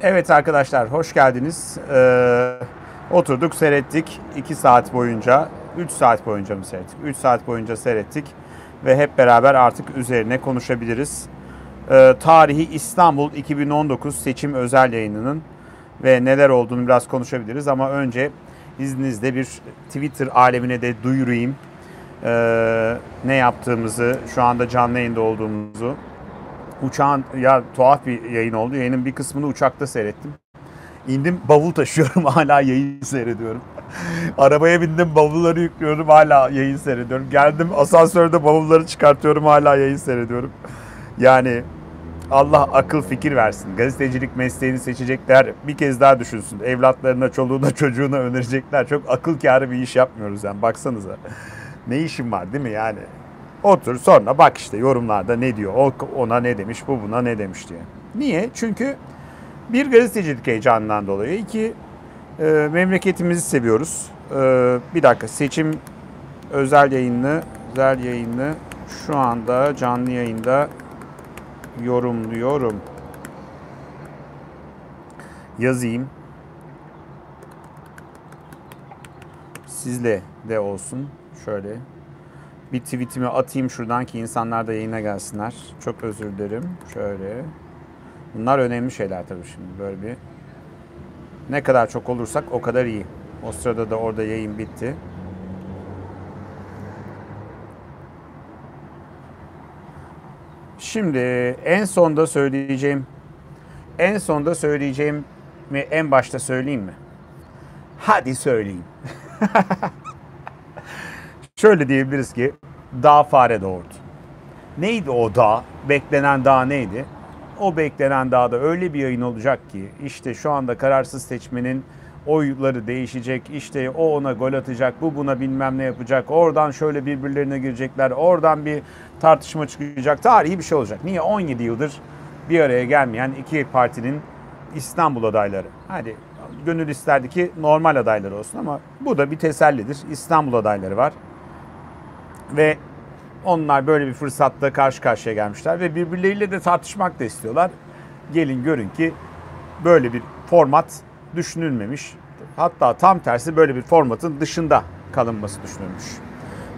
Evet arkadaşlar hoş geldiniz. Ee, oturduk seyrettik 2 saat boyunca, 3 saat boyunca mı seyrettik? 3 saat boyunca seyrettik ve hep beraber artık üzerine konuşabiliriz. Ee, tarihi İstanbul 2019 seçim özel yayınının ve neler olduğunu biraz konuşabiliriz ama önce izninizle bir Twitter alemine de duyurayım. Ee, ne yaptığımızı, şu anda canlı yayında olduğumuzu. Uçağın ya tuhaf bir yayın oldu. Yayının bir kısmını uçakta seyrettim. İndim bavul taşıyorum hala yayın seyrediyorum. Arabaya bindim bavulları yüklüyorum hala yayın seyrediyorum. Geldim asansörde bavulları çıkartıyorum hala yayın seyrediyorum. Yani Allah akıl fikir versin. Gazetecilik mesleğini seçecekler bir kez daha düşünsün. Evlatlarına, çoluğuna, çocuğuna önerecekler. Çok akıl kârı bir iş yapmıyoruz yani baksanıza. Ne işim var değil mi yani? Otur sonra bak işte yorumlarda ne diyor. Ona ne demiş, bu buna ne demiş diye. Niye? Çünkü bir gazetecilik heyecanından dolayı. iki e, memleketimizi seviyoruz. E, bir dakika seçim özel yayını, özel yayını şu anda canlı yayında yorumluyorum. Yazayım. Sizle de olsun. Şöyle bir tweetimi atayım şuradan ki insanlar da yayına gelsinler. Çok özür dilerim. Şöyle. Bunlar önemli şeyler tabii şimdi. Böyle bir ne kadar çok olursak o kadar iyi. O sırada da orada yayın bitti. Şimdi en sonda söyleyeceğim en sonda söyleyeceğim mi en başta söyleyeyim mi? Hadi söyleyeyim. Şöyle diyebiliriz ki dağ fare doğurdu. Neydi o dağ? Beklenen dağ neydi? O beklenen dağda öyle bir yayın olacak ki işte şu anda kararsız seçmenin oyları değişecek. İşte o ona gol atacak, bu buna bilmem ne yapacak. Oradan şöyle birbirlerine girecekler. Oradan bir tartışma çıkacak. Tarihi bir şey olacak. Niye 17 yıldır bir araya gelmeyen iki partinin İstanbul adayları. Hadi gönül isterdi ki normal adayları olsun ama bu da bir tesellidir. İstanbul adayları var. Ve onlar böyle bir fırsatta karşı karşıya gelmişler ve birbirleriyle de tartışmak da istiyorlar. Gelin görün ki böyle bir format düşünülmemiş. Hatta tam tersi böyle bir formatın dışında kalınması düşünülmüş.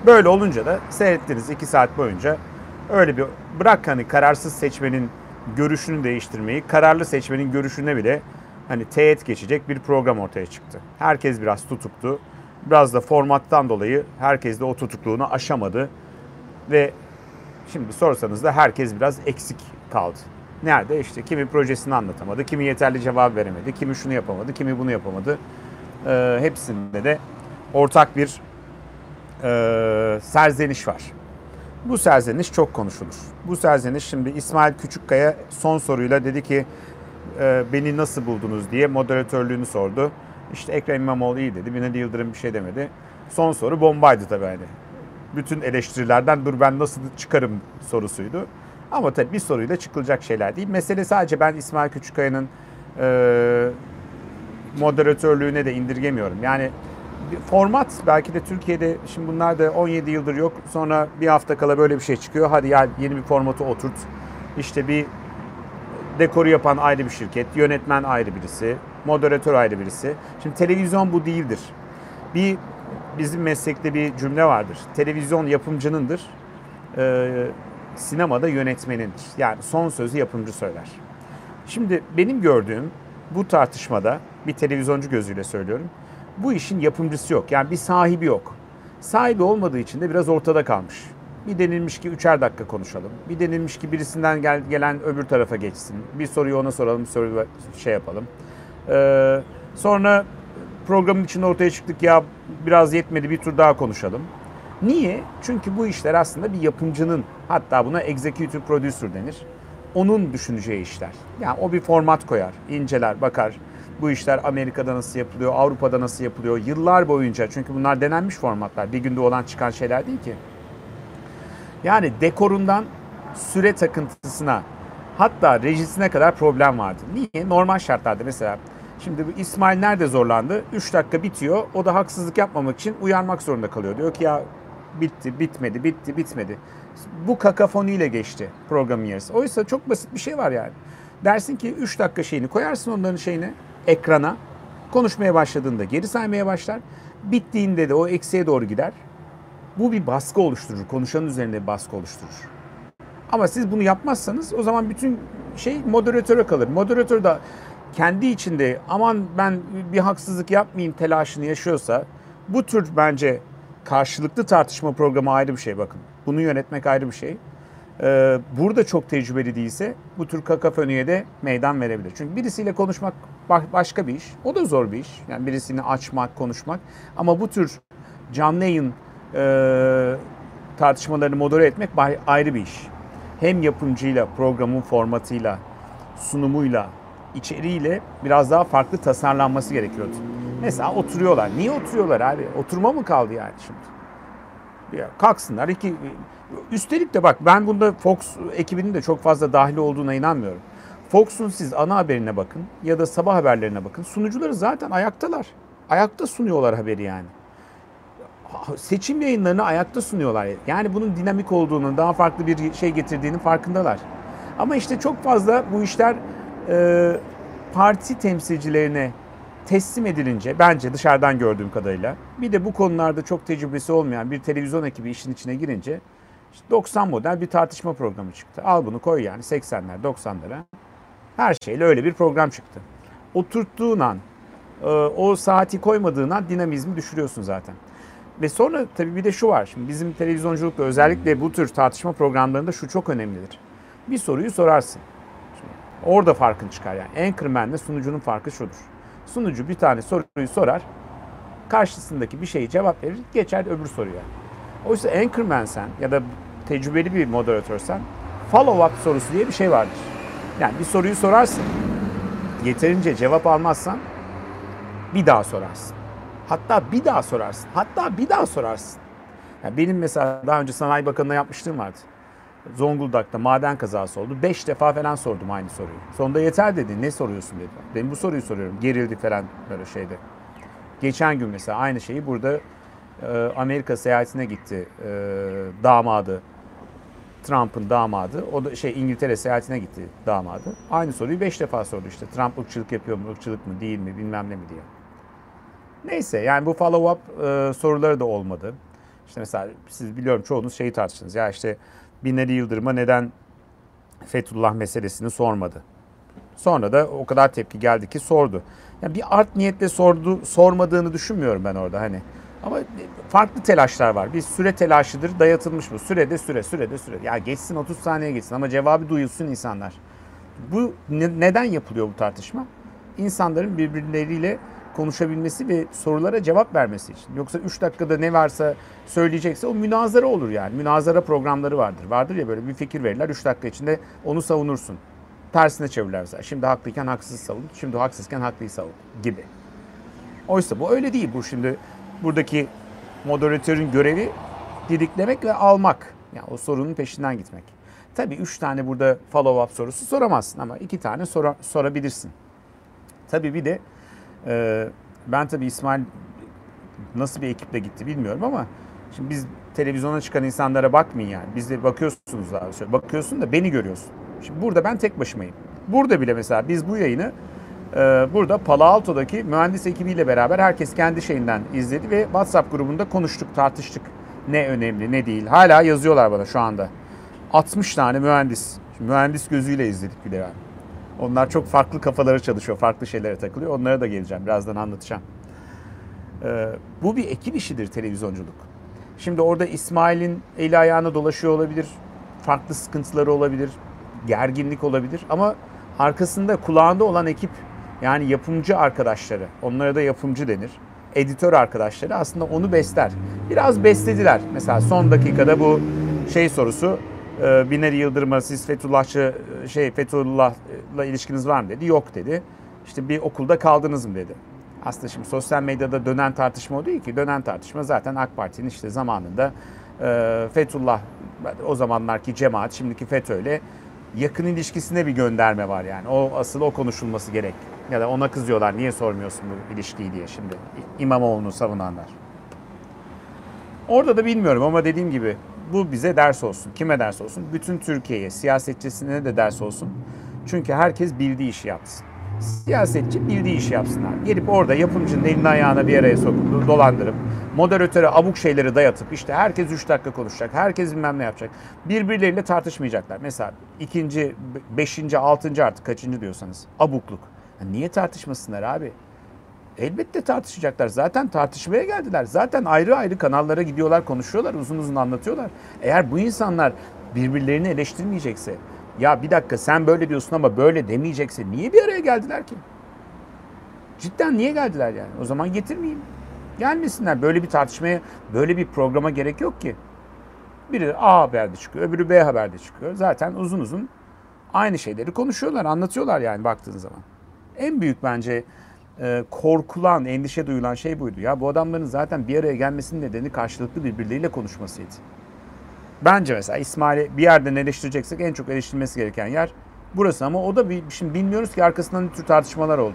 Böyle olunca da seyrettiğiniz iki saat boyunca öyle bir bırak hani kararsız seçmenin görüşünü değiştirmeyi, kararlı seçmenin görüşüne bile hani teğet geçecek bir program ortaya çıktı. Herkes biraz tutuktu. Biraz da formattan dolayı herkes de o tutukluğunu aşamadı. Ve şimdi sorsanız da herkes biraz eksik kaldı. Nerede? İşte kimi projesini anlatamadı, kimi yeterli cevap veremedi, kimi şunu yapamadı, kimi bunu yapamadı. Ee, hepsinde de ortak bir e, serzeniş var. Bu serzeniş çok konuşulur. Bu serzeniş şimdi İsmail Küçükkaya son soruyla dedi ki e, beni nasıl buldunuz diye moderatörlüğünü sordu. İşte Ekrem İmamoğlu iyi dedi. Binali Yıldırım bir şey demedi. Son soru bombaydı tabii hani. Bütün eleştirilerden dur ben nasıl çıkarım sorusuydu. Ama tabii bir soruyla çıkılacak şeyler değil. Mesele sadece ben İsmail Küçükkaya'nın e, moderatörlüğüne de indirgemiyorum. Yani format belki de Türkiye'de şimdi bunlar da 17 yıldır yok. Sonra bir hafta kala böyle bir şey çıkıyor. Hadi ya yeni bir formatı oturt. İşte bir dekoru yapan ayrı bir şirket, yönetmen ayrı birisi, moderatör ayrı birisi. Şimdi televizyon bu değildir. Bir bizim meslekte bir cümle vardır. Televizyon yapımcınındır. Ee, sinemada yönetmenindir. Yani son sözü yapımcı söyler. Şimdi benim gördüğüm bu tartışmada bir televizyoncu gözüyle söylüyorum. Bu işin yapımcısı yok. Yani bir sahibi yok. Sahibi olmadığı için de biraz ortada kalmış. Bir denilmiş ki üçer dakika konuşalım. Bir denilmiş ki birisinden gel, gelen öbür tarafa geçsin. Bir soruyu ona soralım, soruyu şey yapalım. Ee, sonra programın içinde ortaya çıktık ya biraz yetmedi bir tur daha konuşalım. Niye? Çünkü bu işler aslında bir yapımcının hatta buna executive producer denir. Onun düşüneceği işler. Yani o bir format koyar, inceler, bakar. Bu işler Amerika'da nasıl yapılıyor, Avrupa'da nasıl yapılıyor yıllar boyunca. Çünkü bunlar denenmiş formatlar. Bir günde olan çıkan şeyler değil ki. Yani dekorundan süre takıntısına hatta rejisine kadar problem vardı. Niye? Normal şartlarda mesela Şimdi bu İsmail nerede zorlandı? 3 dakika bitiyor. O da haksızlık yapmamak için uyarmak zorunda kalıyor. Diyor ki ya bitti, bitmedi, bitti, bitmedi. Bu kakafoniyle geçti programın yarısı. Oysa çok basit bir şey var yani. Dersin ki 3 dakika şeyini koyarsın onların şeyine ekrana. Konuşmaya başladığında geri saymaya başlar. Bittiğinde de o eksiğe doğru gider. Bu bir baskı oluşturur. Konuşanın üzerinde bir baskı oluşturur. Ama siz bunu yapmazsanız o zaman bütün şey moderatöre kalır. Moderatör da kendi içinde aman ben bir haksızlık yapmayayım telaşını yaşıyorsa bu tür bence karşılıklı tartışma programı ayrı bir şey bakın. Bunu yönetmek ayrı bir şey. Ee, burada çok tecrübeli değilse bu tür kakafoniye de meydan verebilir. Çünkü birisiyle konuşmak başka bir iş. O da zor bir iş. Yani birisini açmak, konuşmak. Ama bu tür canlı yayın e, tartışmalarını modere etmek ayrı bir iş. Hem yapımcıyla, programın formatıyla, sunumuyla, içeriğiyle biraz daha farklı tasarlanması gerekiyordu. Mesela oturuyorlar. Niye oturuyorlar abi? Oturma mı kaldı yani şimdi? Ya kalksınlar. iki Üstelik de bak ben bunda Fox ekibinin de çok fazla dahil olduğuna inanmıyorum. Fox'un siz ana haberine bakın ya da sabah haberlerine bakın. Sunucuları zaten ayaktalar. Ayakta sunuyorlar haberi yani. Seçim yayınlarını ayakta sunuyorlar. Yani bunun dinamik olduğunu, daha farklı bir şey getirdiğini farkındalar. Ama işte çok fazla bu işler e, parti temsilcilerine teslim edilince bence dışarıdan gördüğüm kadarıyla bir de bu konularda çok tecrübesi olmayan bir televizyon ekibi işin içine girince işte 90 model bir tartışma programı çıktı. Al bunu koy yani 80'ler 90'lara her şeyle öyle bir program çıktı. Oturttuğun an e, o saati koymadığın an dinamizmi düşürüyorsun zaten. Ve sonra tabii bir de şu var. Şimdi bizim televizyonculukta özellikle bu tür tartışma programlarında şu çok önemlidir. Bir soruyu sorarsın. Şimdi orada farkın çıkar yani. Anchorman'le sunucunun farkı şudur. Sunucu bir tane soruyu sorar. Karşısındaki bir şeyi cevap verir. Geçer öbür soruya. Oysa Anchorman sen ya da tecrübeli bir moderatörsen follow up sorusu diye bir şey vardır. Yani bir soruyu sorarsın. Yeterince cevap almazsan bir daha sorarsın. Hatta bir daha sorarsın. Hatta bir daha sorarsın. Yani benim mesela daha önce Sanayi Bakanı'na yapmıştım vardı. Zonguldak'ta maden kazası oldu. Beş defa falan sordum aynı soruyu. Sonunda yeter dedi. Ne soruyorsun dedi. Ben bu soruyu soruyorum. Gerildi falan böyle şeyde. Geçen gün mesela aynı şeyi burada e, Amerika seyahatine gitti. E, damadı. Trump'ın damadı. O da şey İngiltere seyahatine gitti damadı. Aynı soruyu beş defa sordu işte. Trump ırkçılık yapıyor mu, ırkçılık mı, değil mi, bilmem ne mi diye. Neyse yani bu follow up e, soruları da olmadı. İşte mesela siz biliyorum çoğunuz şeyi tartıştınız. Ya işte Binali Yıldırım'a neden Fethullah meselesini sormadı. Sonra da o kadar tepki geldi ki sordu. Yani bir art niyetle sordu, sormadığını düşünmüyorum ben orada hani. Ama farklı telaşlar var. Bir süre telaşıdır dayatılmış bu. Sürede süre, sürede süre. Ya geçsin 30 saniye geçsin ama cevabı duyulsun insanlar. Bu ne, neden yapılıyor bu tartışma? İnsanların birbirleriyle konuşabilmesi ve sorulara cevap vermesi için. Yoksa 3 dakikada ne varsa söyleyecekse o münazara olur yani. Münazara programları vardır. Vardır ya böyle bir fikir verirler 3 dakika içinde onu savunursun. Tersine çevirirler mesela. Şimdi haklıyken haksız savun, şimdi haksızken haklıyı savun gibi. Oysa bu öyle değil. Bu şimdi buradaki moderatörün görevi didiklemek ve almak. Yani o sorunun peşinden gitmek. Tabii üç tane burada follow up sorusu soramazsın ama iki tane sor sorabilirsin. Tabii bir de ee, ben tabii İsmail nasıl bir ekiple gitti bilmiyorum ama şimdi biz televizyona çıkan insanlara bakmayın yani. Biz de bakıyorsunuz abi. Bakıyorsun da beni görüyorsun. Şimdi burada ben tek başımayım. Burada bile mesela biz bu yayını e, burada Palo Alto'daki mühendis ekibiyle beraber herkes kendi şeyinden izledi ve WhatsApp grubunda konuştuk, tartıştık. Ne önemli, ne değil. Hala yazıyorlar bana şu anda. 60 tane mühendis. Şimdi mühendis gözüyle izledik bir de yani. Onlar çok farklı kafaları çalışıyor, farklı şeylere takılıyor. Onlara da geleceğim, birazdan anlatacağım. Ee, bu bir ekip işidir televizyonculuk. Şimdi orada İsmail'in eli ayağına dolaşıyor olabilir, farklı sıkıntıları olabilir, gerginlik olabilir ama arkasında kulağında olan ekip yani yapımcı arkadaşları, onlara da yapımcı denir. Editör arkadaşları aslında onu besler. Biraz beslediler. Mesela son dakikada bu şey sorusu e, Binali Yıldırım'a siz Fethullahçı şey Fethullah'la ilişkiniz var mı dedi. Yok dedi. İşte bir okulda kaldınız mı dedi. Aslında şimdi sosyal medyada dönen tartışma o değil ki. Dönen tartışma zaten AK Parti'nin işte zamanında e, Fethullah o zamanlarki cemaat şimdiki FETÖ'yle yakın ilişkisine bir gönderme var yani. O asıl o konuşulması gerek. Ya da ona kızıyorlar niye sormuyorsun bu ilişkiyi diye şimdi İmamoğlu'nu savunanlar. Orada da bilmiyorum ama dediğim gibi bu bize ders olsun. Kime ders olsun? Bütün Türkiye'ye, siyasetçisine de ders olsun. Çünkü herkes bildiği işi yapsın. Siyasetçi bildiği işi yapsınlar. Gelip orada yapımcının elini ayağına bir araya sokup dolandırıp moderatöre abuk şeyleri dayatıp işte herkes 3 dakika konuşacak. Herkes bilmem ne yapacak. Birbirleriyle tartışmayacaklar. Mesela ikinci, beşinci, altıncı artık kaçıncı diyorsanız abukluk. Ya niye tartışmasınlar abi? Elbette tartışacaklar. Zaten tartışmaya geldiler. Zaten ayrı ayrı kanallara gidiyorlar, konuşuyorlar, uzun uzun anlatıyorlar. Eğer bu insanlar birbirlerini eleştirmeyecekse, ya bir dakika sen böyle diyorsun ama böyle demeyecekse niye bir araya geldiler ki? Cidden niye geldiler yani? O zaman getirmeyeyim. Gelmesinler. Böyle bir tartışmaya, böyle bir programa gerek yok ki. Biri A haberde çıkıyor, öbürü B haberde çıkıyor. Zaten uzun uzun aynı şeyleri konuşuyorlar, anlatıyorlar yani baktığın zaman. En büyük bence e, korkulan, endişe duyulan şey buydu. Ya bu adamların zaten bir araya gelmesinin nedeni karşılıklı birbirleriyle konuşmasıydı. Bence mesela İsmail'i bir yerden eleştireceksek en çok eleştirilmesi gereken yer burası ama o da bir, şimdi bilmiyoruz ki arkasından ne tür tartışmalar olur.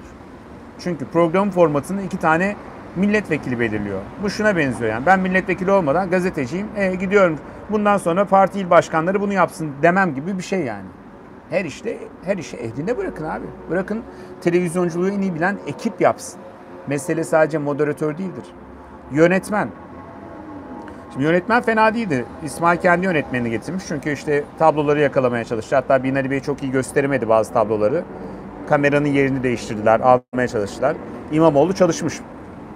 Çünkü program formatını iki tane milletvekili belirliyor. Bu şuna benziyor yani. Ben milletvekili olmadan gazeteciyim. E, gidiyorum. Bundan sonra parti il başkanları bunu yapsın demem gibi bir şey yani. Her işte her işi ehline bırakın abi. Bırakın televizyonculuğu en iyi bilen ekip yapsın. Mesele sadece moderatör değildir. Yönetmen. Şimdi yönetmen fena değildi. İsmail kendi yönetmenini getirmiş. Çünkü işte tabloları yakalamaya çalıştı. Hatta Binali Bey çok iyi gösteremedi bazı tabloları. Kameranın yerini değiştirdiler, almaya çalıştılar. İmamoğlu çalışmış.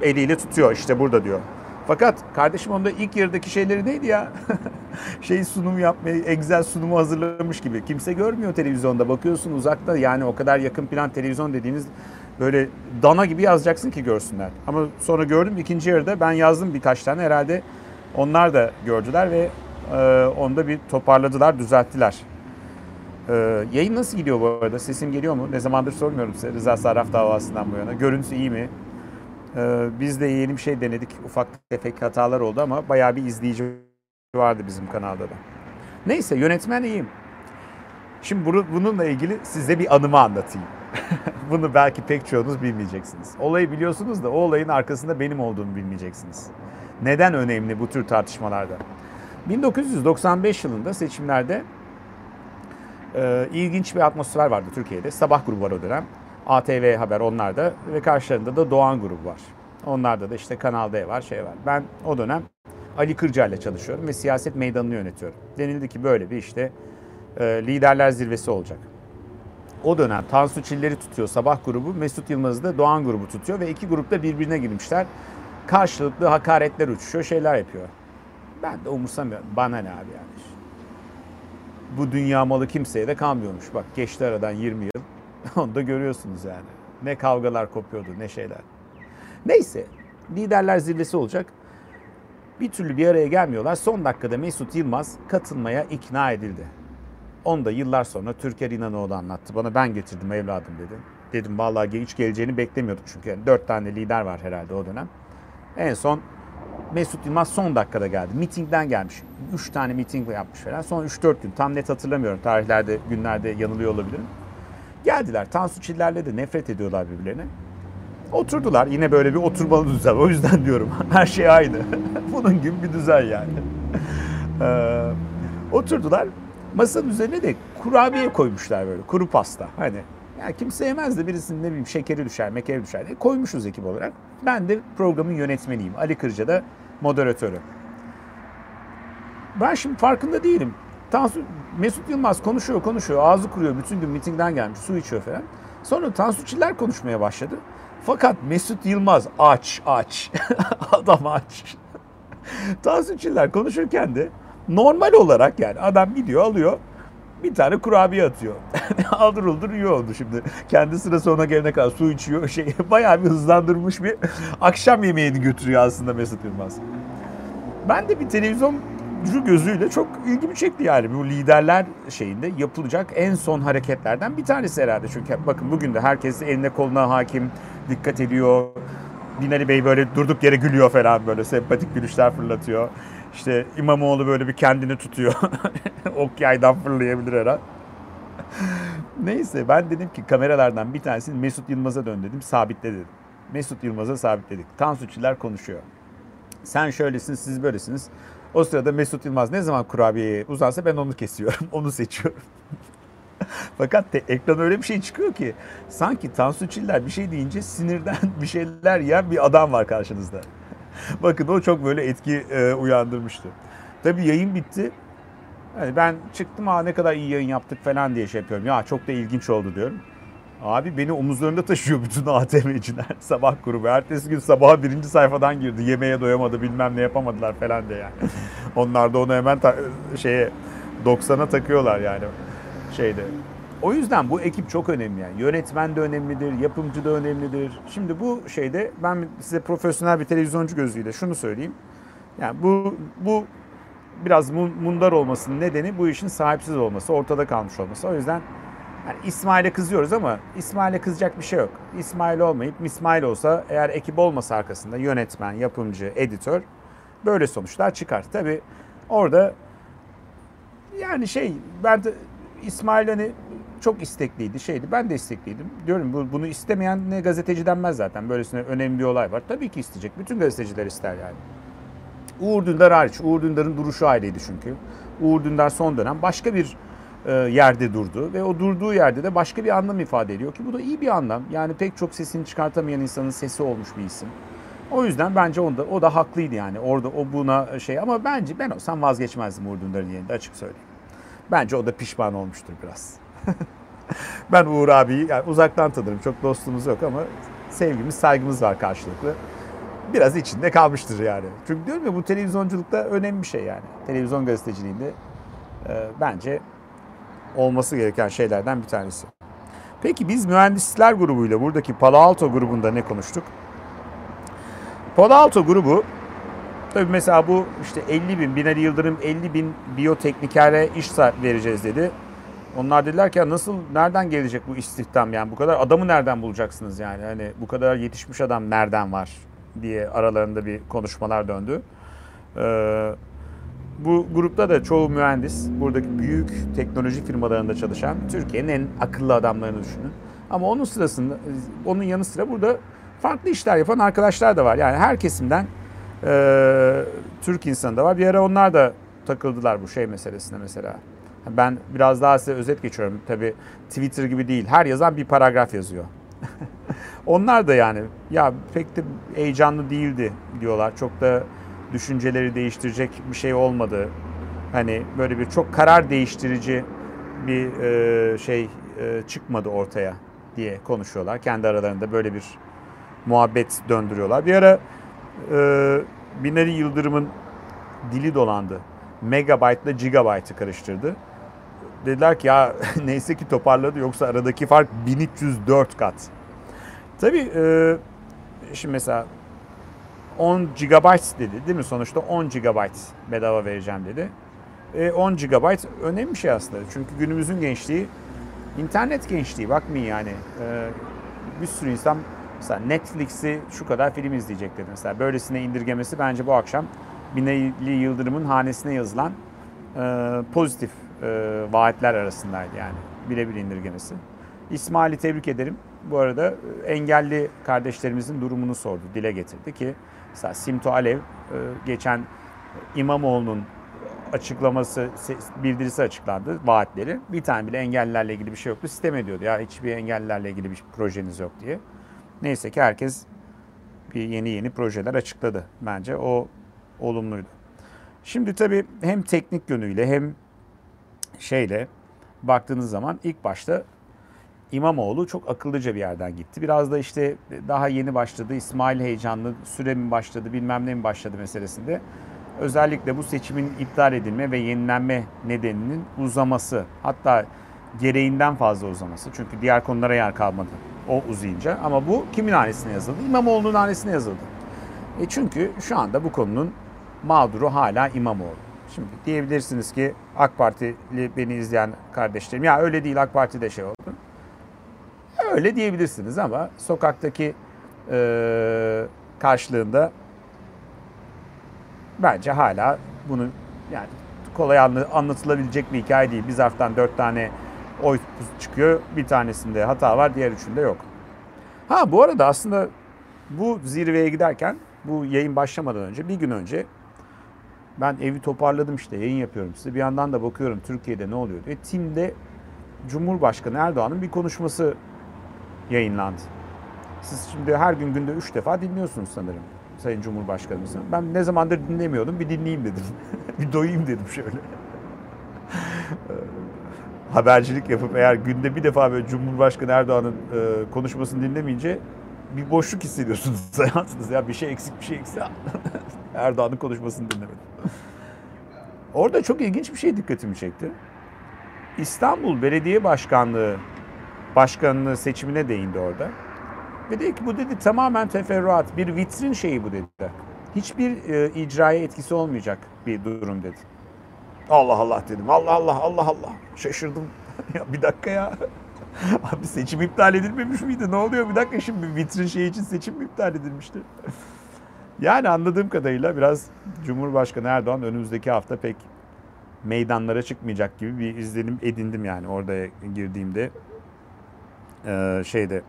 Eliyle tutuyor işte burada diyor. Fakat kardeşim onda ilk yarıdaki şeyleri neydi ya? şey sunum yapmayı, Excel sunumu hazırlamış gibi. Kimse görmüyor televizyonda. Bakıyorsun uzakta yani o kadar yakın plan televizyon dediğiniz böyle dana gibi yazacaksın ki görsünler. Ama sonra gördüm ikinci yarıda ben yazdım birkaç tane herhalde onlar da gördüler ve e, onda bir toparladılar, düzelttiler. E, yayın nasıl gidiyor bu arada? Sesim geliyor mu? Ne zamandır sormuyorum size Rıza Sarraf davasından bu yana. Görüntüsü iyi mi? E, biz de yeni bir şey denedik. Ufak tefek hatalar oldu ama bayağı bir izleyici vardı bizim kanalda da. Neyse yönetmen iyiyim. Şimdi bunu, bununla ilgili size bir anımı anlatayım. Bunu belki pek çoğunuz bilmeyeceksiniz. Olayı biliyorsunuz da o olayın arkasında benim olduğunu bilmeyeceksiniz. Neden önemli bu tür tartışmalarda? 1995 yılında seçimlerde e, ilginç bir atmosfer vardı Türkiye'de. Sabah grubu var o dönem. ATV Haber onlarda ve karşılarında da Doğan grubu var. Onlarda da işte Kanal D var, şey var. Ben o dönem Ali Kırca ile çalışıyorum ve siyaset meydanını yönetiyorum. Denildi ki böyle bir işte e, liderler zirvesi olacak. O dönem Tansu Çiller'i tutuyor Sabah grubu, Mesut Yılmaz'ı da Doğan grubu tutuyor ve iki grupta birbirine girmişler. Karşılıklı hakaretler uçuşuyor, şeyler yapıyor. Ben de umursamıyorum. Bana ne abi yani. Bu dünya malı kimseye de kalmıyormuş. Bak geçti aradan 20 yıl. Onu da görüyorsunuz yani. Ne kavgalar kopuyordu ne şeyler. Neyse liderler zirvesi olacak. Bir türlü bir araya gelmiyorlar. Son dakikada Mesut Yılmaz katılmaya ikna edildi. Onu da yıllar sonra Türker İnanoğlu anlattı. Bana ben getirdim evladım dedi. Dedim vallahi hiç geleceğini beklemiyorduk çünkü. Yani dört tane lider var herhalde o dönem. En son Mesut Yılmaz son dakikada geldi. Mitingden gelmiş. Üç tane miting yapmış falan. Son 3-4 gün. Tam net hatırlamıyorum. Tarihlerde, günlerde yanılıyor olabilirim. Geldiler. Tansu Çiller'le de nefret ediyorlar birbirlerine. Oturdular. Yine böyle bir oturmalı düzen. O yüzden diyorum. Her şey aynı. Bunun gibi bir düzen yani. Ee, oturdular. Masanın üzerine de kurabiye koymuşlar böyle. Kuru pasta. Hani ya kimse yemez de birisinin ne bileyim şekeri düşer, mekeri düşer. E, koymuşuz ekip olarak. Ben de programın yönetmeniyim. Ali Kırca da moderatörü. Ben şimdi farkında değilim. Tansu, Mesut Yılmaz konuşuyor konuşuyor. Ağzı kuruyor. Bütün gün mitingden gelmiş. Su içiyor falan. Sonra Tansu Çiller konuşmaya başladı. Fakat Mesut Yılmaz aç aç. adam aç. Tansu Çiller konuşurken de normal olarak yani adam gidiyor alıyor bir tane kurabiye atıyor. Aldır uldur yiyor oldu şimdi. Kendi sırası ona gelene kadar su içiyor. Şey, bayağı bir hızlandırmış bir akşam yemeğini götürüyor aslında Mesut Yılmaz. Ben de bir televizyoncu gözüyle çok ilgimi çekti yani. Bu liderler şeyinde yapılacak en son hareketlerden bir tanesi herhalde. Çünkü bakın bugün de herkes eline koluna hakim, dikkat ediyor. Binali Bey böyle durduk yere gülüyor falan böyle sempatik gülüşler fırlatıyor. İşte İmamoğlu böyle bir kendini tutuyor. ok yaydan fırlayabilir her an. Neyse ben dedim ki kameralardan bir tanesini Mesut Yılmaz'a dön dedim. Sabitle dedim. Mesut Yılmaz'a sabitledik. Tansu Çiller konuşuyor. Sen şöylesin siz böylesiniz. O sırada Mesut Yılmaz ne zaman kurabiyeye uzansa ben onu kesiyorum. onu seçiyorum. Fakat te, ekran öyle bir şey çıkıyor ki sanki Tansu Çiller bir şey deyince sinirden bir şeyler yiyen bir adam var karşınızda. Bakın o çok böyle etki e, uyandırmıştı. Tabii yayın bitti. Yani ben çıktım ha ne kadar iyi yayın yaptık falan diye şey yapıyorum. Ya çok da ilginç oldu diyorum. Abi beni omuzlarında taşıyor bütün ATM'ciler sabah grubu. Ertesi gün sabaha birinci sayfadan girdi. Yemeğe doyamadı bilmem ne yapamadılar falan diye yani. Onlar da onu hemen ta- şeye 90'a takıyorlar yani şeyde. O yüzden bu ekip çok önemli yani. Yönetmen de önemlidir, yapımcı da önemlidir. Şimdi bu şeyde ben size profesyonel bir televizyoncu gözüyle şunu söyleyeyim. Yani bu bu biraz mundar olmasının nedeni bu işin sahipsiz olması, ortada kalmış olması. O yüzden yani İsmail'e kızıyoruz ama İsmail'e kızacak bir şey yok. İsmail olmayıp İsmail olsa eğer ekip olmasa arkasında yönetmen, yapımcı, editör böyle sonuçlar çıkar. Tabi orada yani şey ben de İsmail hani çok istekliydi şeydi. Ben de istekliydim. Diyorum bu, bunu istemeyen ne gazeteci denmez zaten. Böylesine önemli bir olay var. Tabii ki isteyecek. Bütün gazeteciler ister yani. Uğur Dündar hariç. Uğur Dündar'ın duruşu ayrıydı çünkü. Uğur Dündar son dönem başka bir yerde durdu ve o durduğu yerde de başka bir anlam ifade ediyor ki bu da iyi bir anlam. Yani pek çok sesini çıkartamayan insanın sesi olmuş bir isim. O yüzden bence onda o da haklıydı yani. Orada o buna şey ama bence ben olsam vazgeçmezdim Uğur Dündar'ın yerinde açık söyleyeyim. Bence o da pişman olmuştur biraz. ben Uğur abiyi yani uzaktan tanırım. Çok dostumuz yok ama sevgimiz, saygımız var karşılıklı. Biraz içinde kalmıştır yani. Çünkü diyorum ya bu televizyonculukta önemli bir şey yani. Televizyon gazeteciliğinde e, bence olması gereken şeylerden bir tanesi. Peki biz mühendisler grubuyla buradaki Palo Alto grubunda ne konuştuk? Palo Alto grubu tabii mesela bu işte 50 bin, Binali Yıldırım 50 bin biyoteknikere iş vereceğiz dedi. Onlar dediler ki ya nasıl, nereden gelecek bu istihdam yani bu kadar adamı nereden bulacaksınız yani hani bu kadar yetişmiş adam nereden var diye aralarında bir konuşmalar döndü. Ee, bu grupta da çoğu mühendis, buradaki büyük teknoloji firmalarında çalışan Türkiye'nin en akıllı adamlarını düşünün. Ama onun sırasında, onun yanı sıra burada farklı işler yapan arkadaşlar da var. Yani her kesimden e, Türk insanı da var. Bir ara onlar da takıldılar bu şey meselesine mesela. Ben biraz daha size özet geçiyorum. Tabii Twitter gibi değil. Her yazan bir paragraf yazıyor. onlar da yani ya pek de heyecanlı değildi diyorlar. Çok da düşünceleri değiştirecek bir şey olmadı. Hani böyle bir çok karar değiştirici bir e, şey e, çıkmadı ortaya diye konuşuyorlar. Kendi aralarında böyle bir muhabbet döndürüyorlar. Bir ara e, Binali Yıldırım'ın dili dolandı. Megabyte ile gigabyte'ı karıştırdı. Dediler ki ya neyse ki toparladı yoksa aradaki fark 1304 kat. Tabii e, şimdi mesela 10 GB dedi değil mi? Sonuçta 10 GB bedava vereceğim dedi. E, 10 GB önemli bir şey aslında. Çünkü günümüzün gençliği internet gençliği bakmayın yani. E, bir sürü insan mesela Netflix'i şu kadar film izleyecek dedi. Mesela böylesine indirgemesi bence bu akşam Binali Yıldırım'ın hanesine yazılan e, pozitif e, vaatler arasındaydı yani. Birebir indirgemesi. İsmail'i tebrik ederim. Bu arada engelli kardeşlerimizin durumunu sordu, dile getirdi ki Mesela Simto Alev e, geçen İmamoğlu'nun açıklaması, bildirisi açıklandı, vaatleri. Bir tane bile engellilerle ilgili bir şey yoktu. Sistem ediyordu ya hiçbir engellilerle ilgili bir projeniz yok diye. Neyse ki herkes bir yeni yeni projeler açıkladı. Bence o olumluydu. Şimdi tabii hem teknik yönüyle hem şeyle baktığınız zaman ilk başta İmamoğlu çok akıllıca bir yerden gitti. Biraz da işte daha yeni başladı, İsmail heyecanlı, süre mi başladı, bilmem ne mi başladı meselesinde. Özellikle bu seçimin iptal edilme ve yenilenme nedeninin uzaması. Hatta gereğinden fazla uzaması. Çünkü diğer konulara yer kalmadı o uzayınca. Ama bu kimin hanesine yazıldı? İmamoğlu'nun hanesine yazıldı. E çünkü şu anda bu konunun mağduru hala İmamoğlu. Şimdi diyebilirsiniz ki AK Partili beni izleyen kardeşlerim ya öyle değil AK Parti'de şey oldu. Öyle diyebilirsiniz ama sokaktaki e, karşılığında bence hala bunu yani kolay anlatılabilecek bir hikaye değil. Bir zarftan dört tane oy çıkıyor. Bir tanesinde hata var, diğer üçünde yok. Ha bu arada aslında bu zirveye giderken bu yayın başlamadan önce bir gün önce ben evi toparladım işte yayın yapıyorum size. Bir yandan da bakıyorum Türkiye'de ne oluyor diye. Tim'de Cumhurbaşkanı Erdoğan'ın bir konuşması yayınlandı. Siz şimdi her gün günde üç defa dinliyorsunuz sanırım Sayın Cumhurbaşkanımızı. Ben ne zamandır dinlemiyordum bir dinleyeyim dedim. bir doyayım dedim şöyle. Habercilik yapıp eğer günde bir defa böyle Cumhurbaşkanı Erdoğan'ın e, konuşmasını dinlemeyince bir boşluk hissediyorsunuz hayatınızda. Ya bir şey eksik bir şey eksik. Erdoğan'ın konuşmasını dinlemedim. Orada çok ilginç bir şey dikkatimi çekti. İstanbul Belediye Başkanlığı başkanlığı seçimine değindi orada. Ve dedi ki bu dedi tamamen teferruat, bir vitrin şeyi bu dedi. Hiçbir e, icraya etkisi olmayacak bir durum dedi. Allah Allah dedim. Allah Allah Allah Allah. Şaşırdım. ya bir dakika ya. Abi seçim iptal edilmemiş miydi? Ne oluyor? Bir dakika şimdi vitrin şeyi için seçim mi iptal edilmişti? yani anladığım kadarıyla biraz Cumhurbaşkanı Erdoğan önümüzdeki hafta pek meydanlara çıkmayacak gibi bir izlenim edindim yani orada girdiğimde ee, şeyde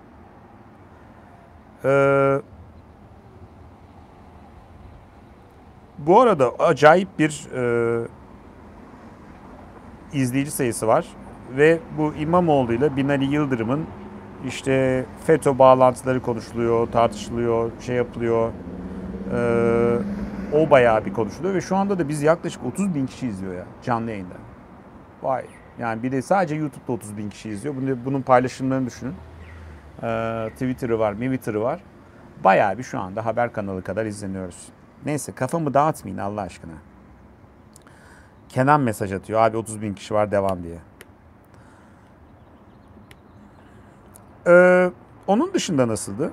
ee, bu arada acayip bir e, izleyici sayısı var ve bu İmamoğlu ile Binali Yıldırım'ın işte FETÖ bağlantıları konuşuluyor, tartışılıyor, şey yapılıyor. Ee, o bayağı bir konuşuluyor ve şu anda da biz yaklaşık 30 bin kişi izliyor ya canlı yayında. Vay. Yani bir de sadece YouTube'da 30 bin kişi izliyor. Bunu, bunun paylaşımlarını düşünün. Ee, Twitter'ı var, Twitter'ı var. Bayağı bir şu anda haber kanalı kadar izleniyoruz. Neyse kafamı dağıtmayın Allah aşkına. Kenan mesaj atıyor. Abi 30 bin kişi var devam diye. Ee, onun dışında nasıldı?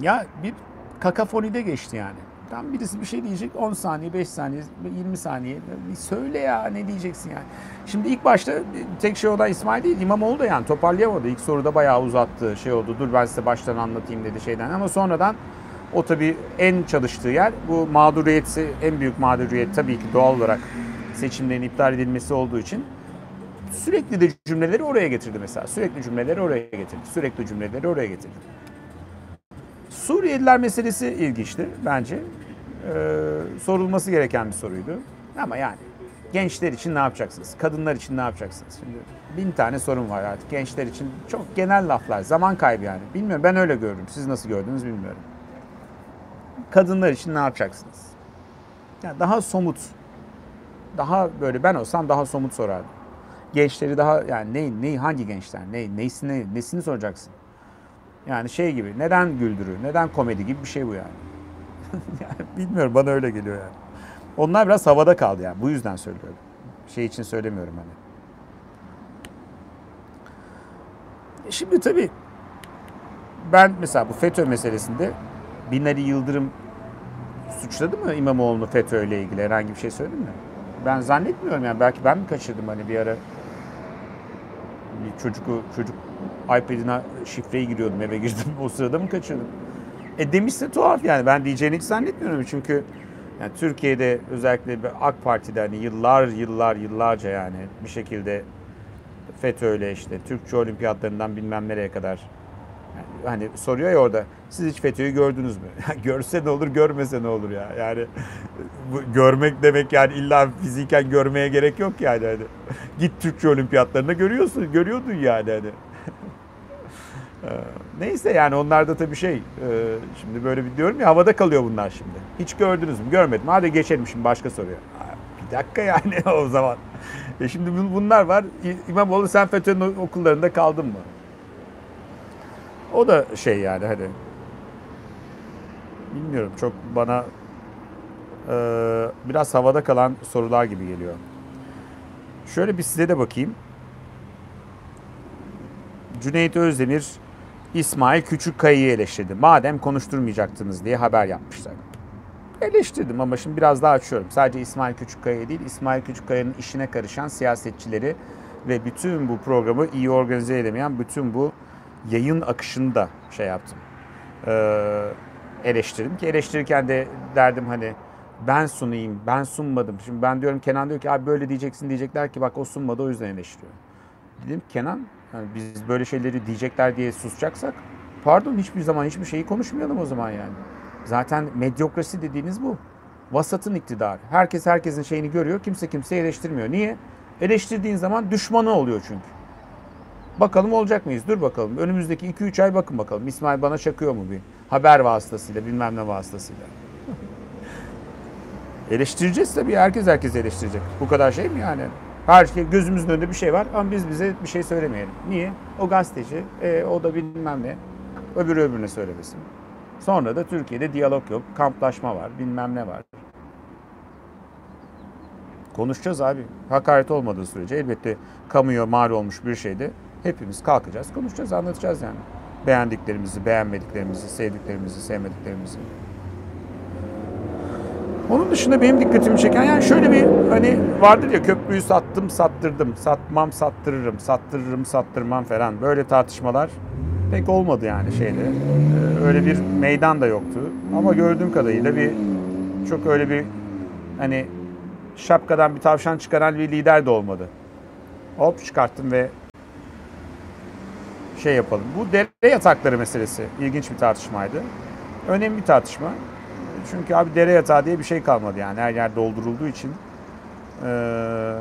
Ya bir kakafonide geçti yani. Tam birisi bir şey diyecek 10 saniye, 5 saniye, 20 saniye. Söyle ya ne diyeceksin yani. Şimdi ilk başta tek şey olan İsmail değil İmamoğlu da yani toparlayamadı. İlk soruda bayağı uzattı şey oldu. Dur ben size baştan anlatayım dedi şeyden. Ama sonradan o tabii en çalıştığı yer bu mağduriyeti en büyük mağduriyet tabii ki doğal olarak seçimlerin iptal edilmesi olduğu için sürekli de cümleleri oraya getirdi mesela. Sürekli cümleleri oraya getirdi. Sürekli cümleleri oraya getirdi. Suriyeliler meselesi ilginçti bence. Ee, sorulması gereken bir soruydu. Ama yani gençler için ne yapacaksınız? Kadınlar için ne yapacaksınız? Şimdi bin tane sorun var artık. Gençler için çok genel laflar. Zaman kaybı yani. Bilmiyorum ben öyle gördüm. Siz nasıl gördünüz bilmiyorum. Kadınlar için ne yapacaksınız? Yani daha somut. Daha böyle ben olsam daha somut sorardım. Gençleri daha yani ne, ne hangi gençler? Ne, neyisini, nesini soracaksın? Yani şey gibi neden güldürü, neden komedi gibi bir şey bu yani. bilmiyorum bana öyle geliyor yani. Onlar biraz havada kaldı yani. Bu yüzden söylüyorum. Şey için söylemiyorum hani. E şimdi tabii ben mesela bu FETÖ meselesinde Binali Yıldırım suçladı mı İmamoğlu'nu FETÖ ile ilgili herhangi bir şey söyledi mi? Ben zannetmiyorum yani belki ben mi kaçırdım hani bir ara bir çocuk çocuk iPad'ine şifreyi giriyordum eve girdim o sırada mı kaçırdım? E demişse tuhaf yani ben diyeceğini hiç zannetmiyorum çünkü yani Türkiye'de özellikle AK Parti'de hani yıllar yıllar yıllarca yani bir şekilde FETÖ'yle işte Türkçe olimpiyatlarından bilmem nereye kadar hani soruyor ya orada siz hiç FETÖ'yü gördünüz mü? Görse ne olur görmese ne olur ya yani bu, görmek demek yani illa fiziken görmeye gerek yok yani hani. Git Türkçe olimpiyatlarında görüyorsun görüyordun yani hani. Neyse yani onlar da tabii şey şimdi böyle bir diyorum ya havada kalıyor bunlar şimdi. Hiç gördünüz mü? Görmedim. Hadi geçelim şimdi başka soruya. Bir dakika yani o zaman. E şimdi bunlar var. İmamoğlu sen FETÖ'nün okullarında kaldın mı? O da şey yani hadi. Bilmiyorum çok bana e, biraz havada kalan sorular gibi geliyor. Şöyle bir size de bakayım. Cüneyt Özdemir İsmail Küçükkaya'yı eleştirdi. Madem konuşturmayacaktınız diye haber yapmışlar. Eleştirdim ama şimdi biraz daha açıyorum. Sadece İsmail Küçükkaya değil, İsmail Küçükkaya'nın işine karışan siyasetçileri ve bütün bu programı iyi organize edemeyen bütün bu yayın akışını da şey yaptım. Ee, eleştirdim ki eleştirirken de derdim hani ben sunayım, ben sunmadım. Şimdi ben diyorum Kenan diyor ki abi böyle diyeceksin diyecekler ki bak o sunmadı o yüzden eleştiriyor. Dedim Kenan yani biz böyle şeyleri diyecekler diye susacaksak pardon hiçbir zaman hiçbir şeyi konuşmayalım o zaman yani. Zaten medyokrasi dediğiniz bu. Vasatın iktidarı. Herkes herkesin şeyini görüyor. Kimse kimseyi eleştirmiyor. Niye? Eleştirdiğin zaman düşmanı oluyor çünkü. Bakalım olacak mıyız? Dur bakalım. Önümüzdeki 2-3 ay bakın bakalım. İsmail bana çakıyor mu bir haber vasıtasıyla, bilmem ne vasıtasıyla. Eleştireceğiz tabii. Herkes herkes eleştirecek. Bu kadar şey mi yani? Her şey gözümüzün önünde bir şey var ama biz bize bir şey söylemeyelim. Niye? O gazeteci, e, o da bilmem ne. Öbürü öbürüne söylemesin. Sonra da Türkiye'de diyalog yok, kamplaşma var, bilmem ne var. Konuşacağız abi. Hakaret olmadığı sürece elbette kamuya mal olmuş bir şeyde hepimiz kalkacağız, konuşacağız, anlatacağız yani. Beğendiklerimizi, beğenmediklerimizi, sevdiklerimizi, sevmediklerimizi. Onun dışında benim dikkatimi çeken yani şöyle bir hani vardır ya köprüyü sattım sattırdım, satmam sattırırım, sattırırım sattırmam falan böyle tartışmalar pek olmadı yani şeyde. Ee, öyle bir meydan da yoktu. Ama gördüğüm kadarıyla bir çok öyle bir hani şapkadan bir tavşan çıkaran bir lider de olmadı. Hop çıkarttım ve şey yapalım. Bu dere yatakları meselesi ilginç bir tartışmaydı. Önemli bir tartışma. Çünkü abi dere yatağı diye bir şey kalmadı yani her yer doldurulduğu için. Ee,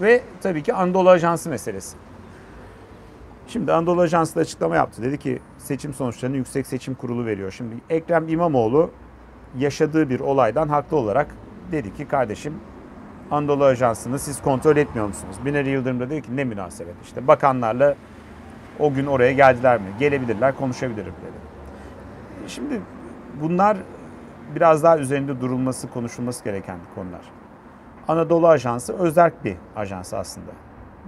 ve tabii ki Anadolu Ajansı meselesi. Şimdi Anadolu Ajansı da açıklama yaptı. Dedi ki seçim sonuçlarını Yüksek Seçim Kurulu veriyor. Şimdi Ekrem İmamoğlu yaşadığı bir olaydan haklı olarak dedi ki kardeşim Anadolu Ajansı'nı siz kontrol etmiyor musunuz? Binali Yıldırım da dedi ki ne münasebet işte bakanlarla o gün oraya geldiler mi? Gelebilirler konuşabilirim dedi. Şimdi bunlar biraz daha üzerinde durulması, konuşulması gereken konular. Anadolu Ajansı özerk bir ajans aslında.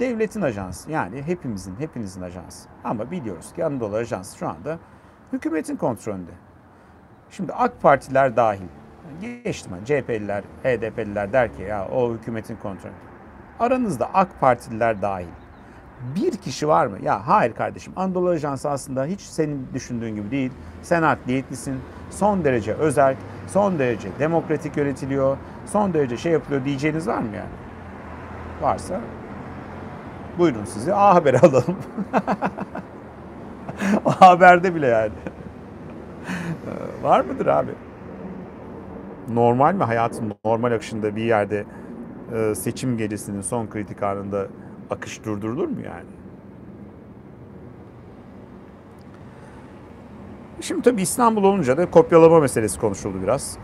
Devletin ajansı yani hepimizin, hepinizin ajansı. Ama biliyoruz ki Anadolu Ajansı şu anda hükümetin kontrolünde. Şimdi AK Partiler dahil, geçtim hani CHP'liler, HDP'liler der ki ya o hükümetin kontrolü. Aranızda AK Partililer dahil bir kişi var mı? Ya hayır kardeşim Anadolu Ajansı aslında hiç senin düşündüğün gibi değil. Sen adliyetlisin. Son derece özel, son derece demokratik yönetiliyor, son derece şey yapılıyor diyeceğiniz var mı yani? Varsa buyurun sizi A Haber'e alalım. A Haber'de bile yani. var mıdır abi? Normal mi hayatın normal akışında bir yerde e, seçim gecesinin son kritik anında akış durdurulur mu yani? Şimdi tabii İstanbul olunca da kopyalama meselesi konuşuldu biraz.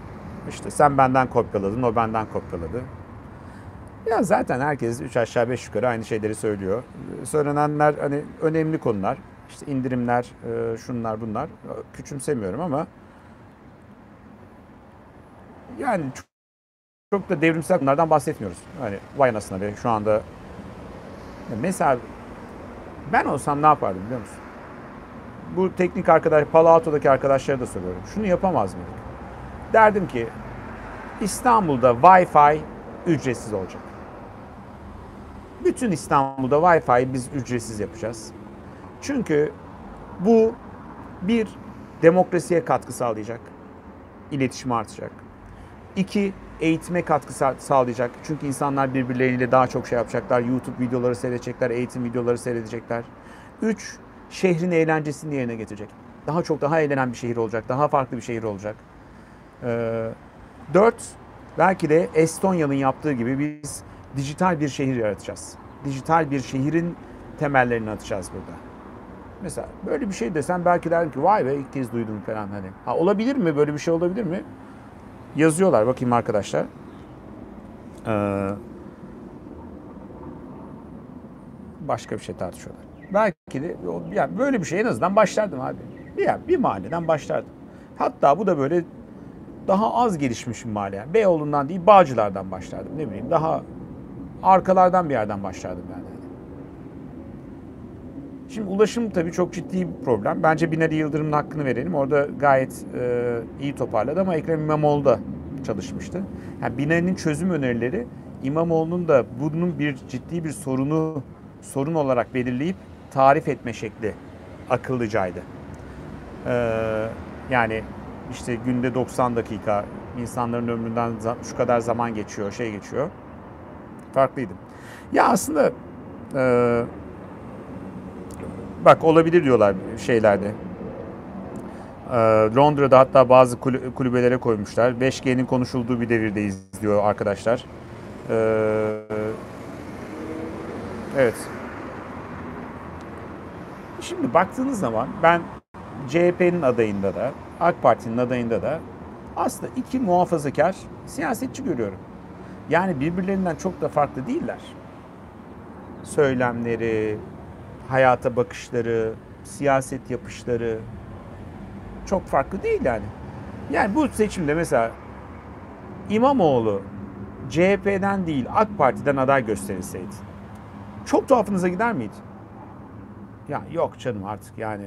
İşte sen benden kopyaladın, o benden kopyaladı. Ya zaten herkes üç aşağı beş yukarı aynı şeyleri söylüyor. Söylenenler hani önemli konular. İşte indirimler, e, şunlar bunlar. Küçümsemiyorum ama yani çok, çok da devrimsel konulardan bahsetmiyoruz. Hani vay anasına be şu anda mesela ben olsam ne yapardım biliyor musun? Bu teknik arkadaş, Palo Alto'daki arkadaşlara da soruyorum. Şunu yapamaz mıydık? Derdim ki İstanbul'da Wi-Fi ücretsiz olacak. Bütün İstanbul'da Wi-Fi'yi biz ücretsiz yapacağız. Çünkü bu bir demokrasiye katkı sağlayacak. İletişim artacak. İki, eğitime katkı sağlayacak. Çünkü insanlar birbirleriyle daha çok şey yapacaklar. YouTube videoları seyredecekler, eğitim videoları seyredecekler. Üç, şehrin eğlencesini yerine getirecek. Daha çok daha eğlenen bir şehir olacak. Daha farklı bir şehir olacak. Ee, dört, belki de Estonya'nın yaptığı gibi biz dijital bir şehir yaratacağız. Dijital bir şehrin temellerini atacağız burada. Mesela böyle bir şey desem belki derim ki vay be ilk kez duydum falan hani. Ha, olabilir mi? Böyle bir şey olabilir mi? Yazıyorlar bakayım arkadaşlar. Ee, başka bir şey tartışıyorlar. Belki de yani böyle bir şey en azından başlardım abi. Yani bir mahalleden başlardım. Hatta bu da böyle daha az gelişmiş bir mahalle. Yani Beyoğlu'ndan değil Bağcılar'dan başlardım. Ne bileyim daha arkalardan bir yerden başlardım yani. Şimdi ulaşım tabii çok ciddi bir problem. Bence Binali Yıldırım'ın hakkını verelim. Orada gayet e, iyi toparladı ama Ekrem İmamoğlu da çalışmıştı. Yani Binali'nin çözüm önerileri İmamoğlu'nun da bunun bir ciddi bir sorunu sorun olarak belirleyip tarif etme şekli akıllıcaydı. Ee, yani işte günde 90 dakika insanların ömründen şu kadar zaman geçiyor, şey geçiyor. Farklıydı. Ya aslında e, bak olabilir diyorlar şeylerde. E, Londra'da hatta bazı kulübelere koymuşlar. 5G'nin konuşulduğu bir devirdeyiz diyor arkadaşlar. E, evet. Şimdi baktığınız zaman ben CHP'nin adayında da AK Parti'nin adayında da aslında iki muhafazakar siyasetçi görüyorum. Yani birbirlerinden çok da farklı değiller. Söylemleri, hayata bakışları, siyaset yapışları çok farklı değil yani. Yani bu seçimde mesela İmamoğlu CHP'den değil AK Parti'den aday gösterilseydi çok tuhafınıza gider miydi? Ya yok canım artık yani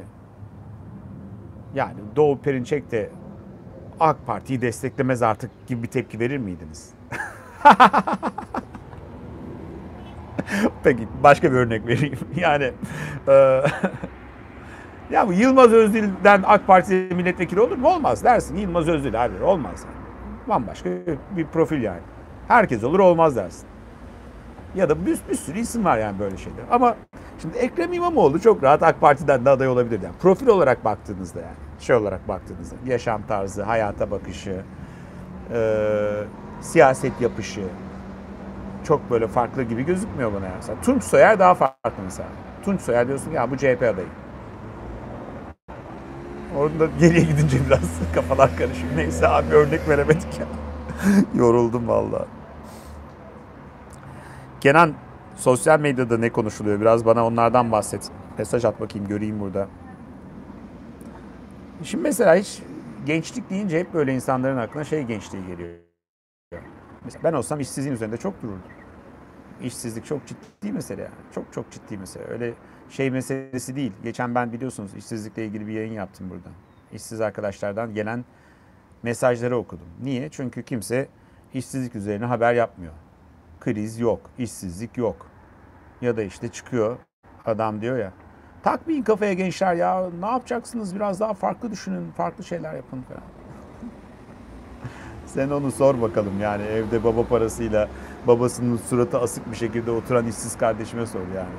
yani Doğu Perinçek de AK Parti'yi desteklemez artık gibi bir tepki verir miydiniz? Peki başka bir örnek vereyim. Yani e, ya bu Yılmaz Özdil'den AK Parti milletvekili olur mu? Olmaz dersin. Yılmaz Özdil abi olmaz. Yani. Bambaşka bir profil yani. Herkes olur olmaz dersin. Ya da bir, bir sürü isim var yani böyle şeyler. Ama şimdi Ekrem İmamoğlu çok rahat AK Parti'den de aday olabilir. Yani profil olarak baktığınızda yani. Şey olarak baktığınızda. Yaşam tarzı, hayata bakışı, e, siyaset yapışı çok böyle farklı gibi gözükmüyor bana. Yani. Tunç Soyer daha farklı mesela. Tunç Soyer diyorsun ki ya bu CHP adayı. Orada geriye gidince biraz kafalar karışıyor. Neyse abi örnek veremedik ya. Yoruldum vallahi. Kenan sosyal medyada ne konuşuluyor? Biraz bana onlardan bahset. Mesaj at bakayım göreyim burada. Şimdi mesela hiç gençlik deyince hep böyle insanların aklına şey gençliği geliyor. Mesela ben olsam işsizliğin üzerinde çok dururdum. İşsizlik çok ciddi mesele yani. Çok çok ciddi mesele. Öyle şey meselesi değil. Geçen ben biliyorsunuz işsizlikle ilgili bir yayın yaptım burada. İşsiz arkadaşlardan gelen mesajları okudum. Niye? Çünkü kimse işsizlik üzerine haber yapmıyor. Kriz yok, işsizlik yok. Ya da işte çıkıyor adam diyor ya takmayın kafaya gençler ya ne yapacaksınız biraz daha farklı düşünün, farklı şeyler yapın falan. Sen onu sor bakalım yani evde baba parasıyla babasının suratı asık bir şekilde oturan işsiz kardeşime sor yani.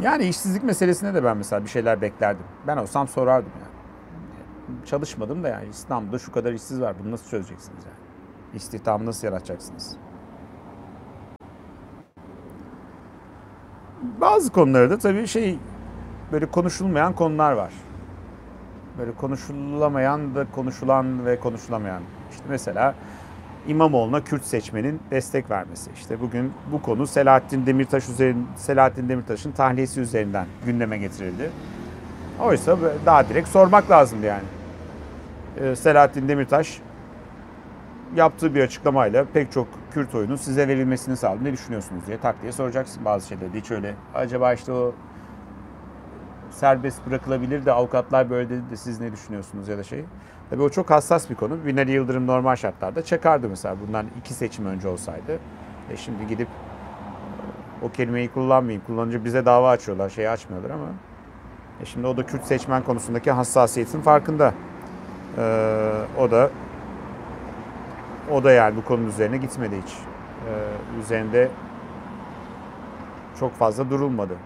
Yani işsizlik meselesine de ben mesela bir şeyler beklerdim. Ben olsam sorardım yani. Çalışmadım da yani İstanbul'da şu kadar işsiz var. Bunu nasıl çözeceksiniz yani? İstihdamı nasıl yaratacaksınız? Bazı konularda tabii şey böyle konuşulmayan konular var. Böyle konuşulamayan da konuşulan ve konuşulamayan. İşte mesela İmamoğlu'na Kürt seçmenin destek vermesi. İşte bugün bu konu Selahattin Demirtaş üzerinde Selahattin Demirtaş'ın tahliyesi üzerinden gündeme getirildi. Oysa daha direkt sormak lazımdı yani. Ee, Selahattin Demirtaş yaptığı bir açıklamayla pek çok Kürt oyunun size verilmesini sağladı. Ne düşünüyorsunuz diye tak diye soracaksın bazı şeyleri. Hiç öyle. Acaba işte o serbest bırakılabilir de avukatlar böyle dedi de siz ne düşünüyorsunuz ya da şey. Tabii o çok hassas bir konu. Binali Yıldırım normal şartlarda çakardı mesela bundan iki seçim önce olsaydı. E şimdi gidip o kelimeyi kullanmayayım. Kullanınca bize dava açıyorlar. Şey açmıyorlar ama. E şimdi o da Kürt seçmen konusundaki hassasiyetin farkında. Ee, o da o da yani bu konunun üzerine gitmedi hiç. Ee, üzerinde çok fazla durulmadı.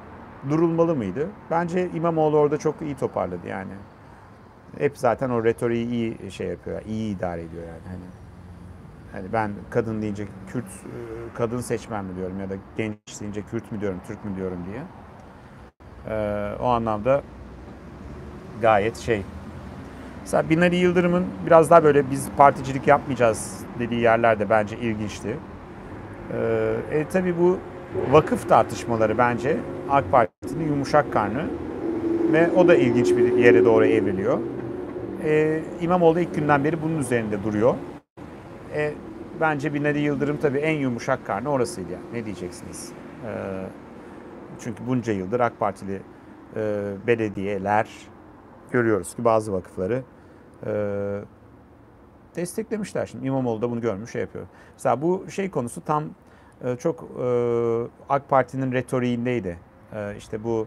Durulmalı mıydı? Bence İmamoğlu orada çok iyi toparladı yani. Hep zaten o retoriği iyi şey yapıyor, iyi idare ediyor yani. Hani, hani ben kadın deyince Kürt kadın seçmen mi diyorum ya da genç deyince Kürt mü diyorum, Türk mü diyorum diye. Ee, o anlamda gayet şey Mesela Binali Yıldırım'ın biraz daha böyle biz particilik yapmayacağız dediği yerler de bence ilginçti. Ee, e, tabii bu vakıf tartışmaları bence AK Parti'nin yumuşak karnı ve o da ilginç bir yere doğru evriliyor. Ee, İmamoğlu ilk günden beri bunun üzerinde duruyor. Ee, bence Binali Yıldırım tabii en yumuşak karnı orasıydı yani. Ne diyeceksiniz? Ee, çünkü bunca yıldır AK Partili e, belediyeler görüyoruz ki bazı vakıfları e, desteklemişler. Şimdi İmamoğlu da bunu görmüş şey yapıyor. Mesela bu şey konusu tam e, çok e, AK Parti'nin retoriğindeydi. E, işte bu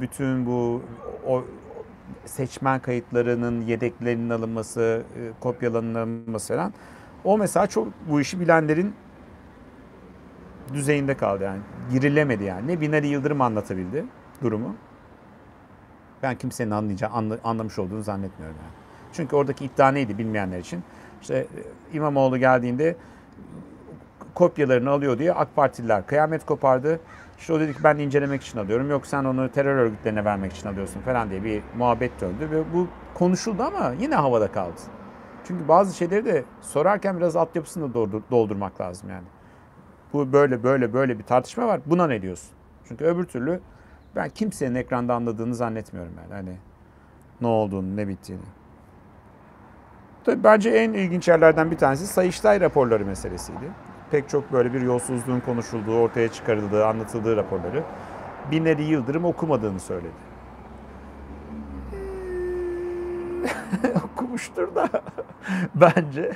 bütün bu o, seçmen kayıtlarının yedeklerinin alınması, e, kopyalanılması falan. O mesela çok bu işi bilenlerin düzeyinde kaldı yani. Girilemedi yani. Ne Binali Yıldırım anlatabildi durumu. Ben kimsenin anlayacağı, anla, anlamış olduğunu zannetmiyorum yani. Çünkü oradaki iddia neydi bilmeyenler için? İşte e, İmamoğlu geldiğinde kopyalarını alıyor diye AK Partililer kıyamet kopardı. İşte o dedi ki ben incelemek için alıyorum. Yok sen onu terör örgütlerine vermek için alıyorsun falan diye bir muhabbet döndü. Ve bu konuşuldu ama yine havada kaldı. Çünkü bazı şeyleri de sorarken biraz altyapısını da doldurmak lazım yani. Bu böyle böyle böyle bir tartışma var. Buna ne diyorsun? Çünkü öbür türlü ben kimsenin ekranda anladığını zannetmiyorum yani. Hani ne olduğunu, ne bittiğini. Tabii bence en ilginç yerlerden bir tanesi Sayıştay raporları meselesiydi. Pek çok böyle bir yolsuzluğun konuşulduğu, ortaya çıkarıldığı, anlatıldığı raporları Binali Yıldırım okumadığını söyledi. Okumuştur da bence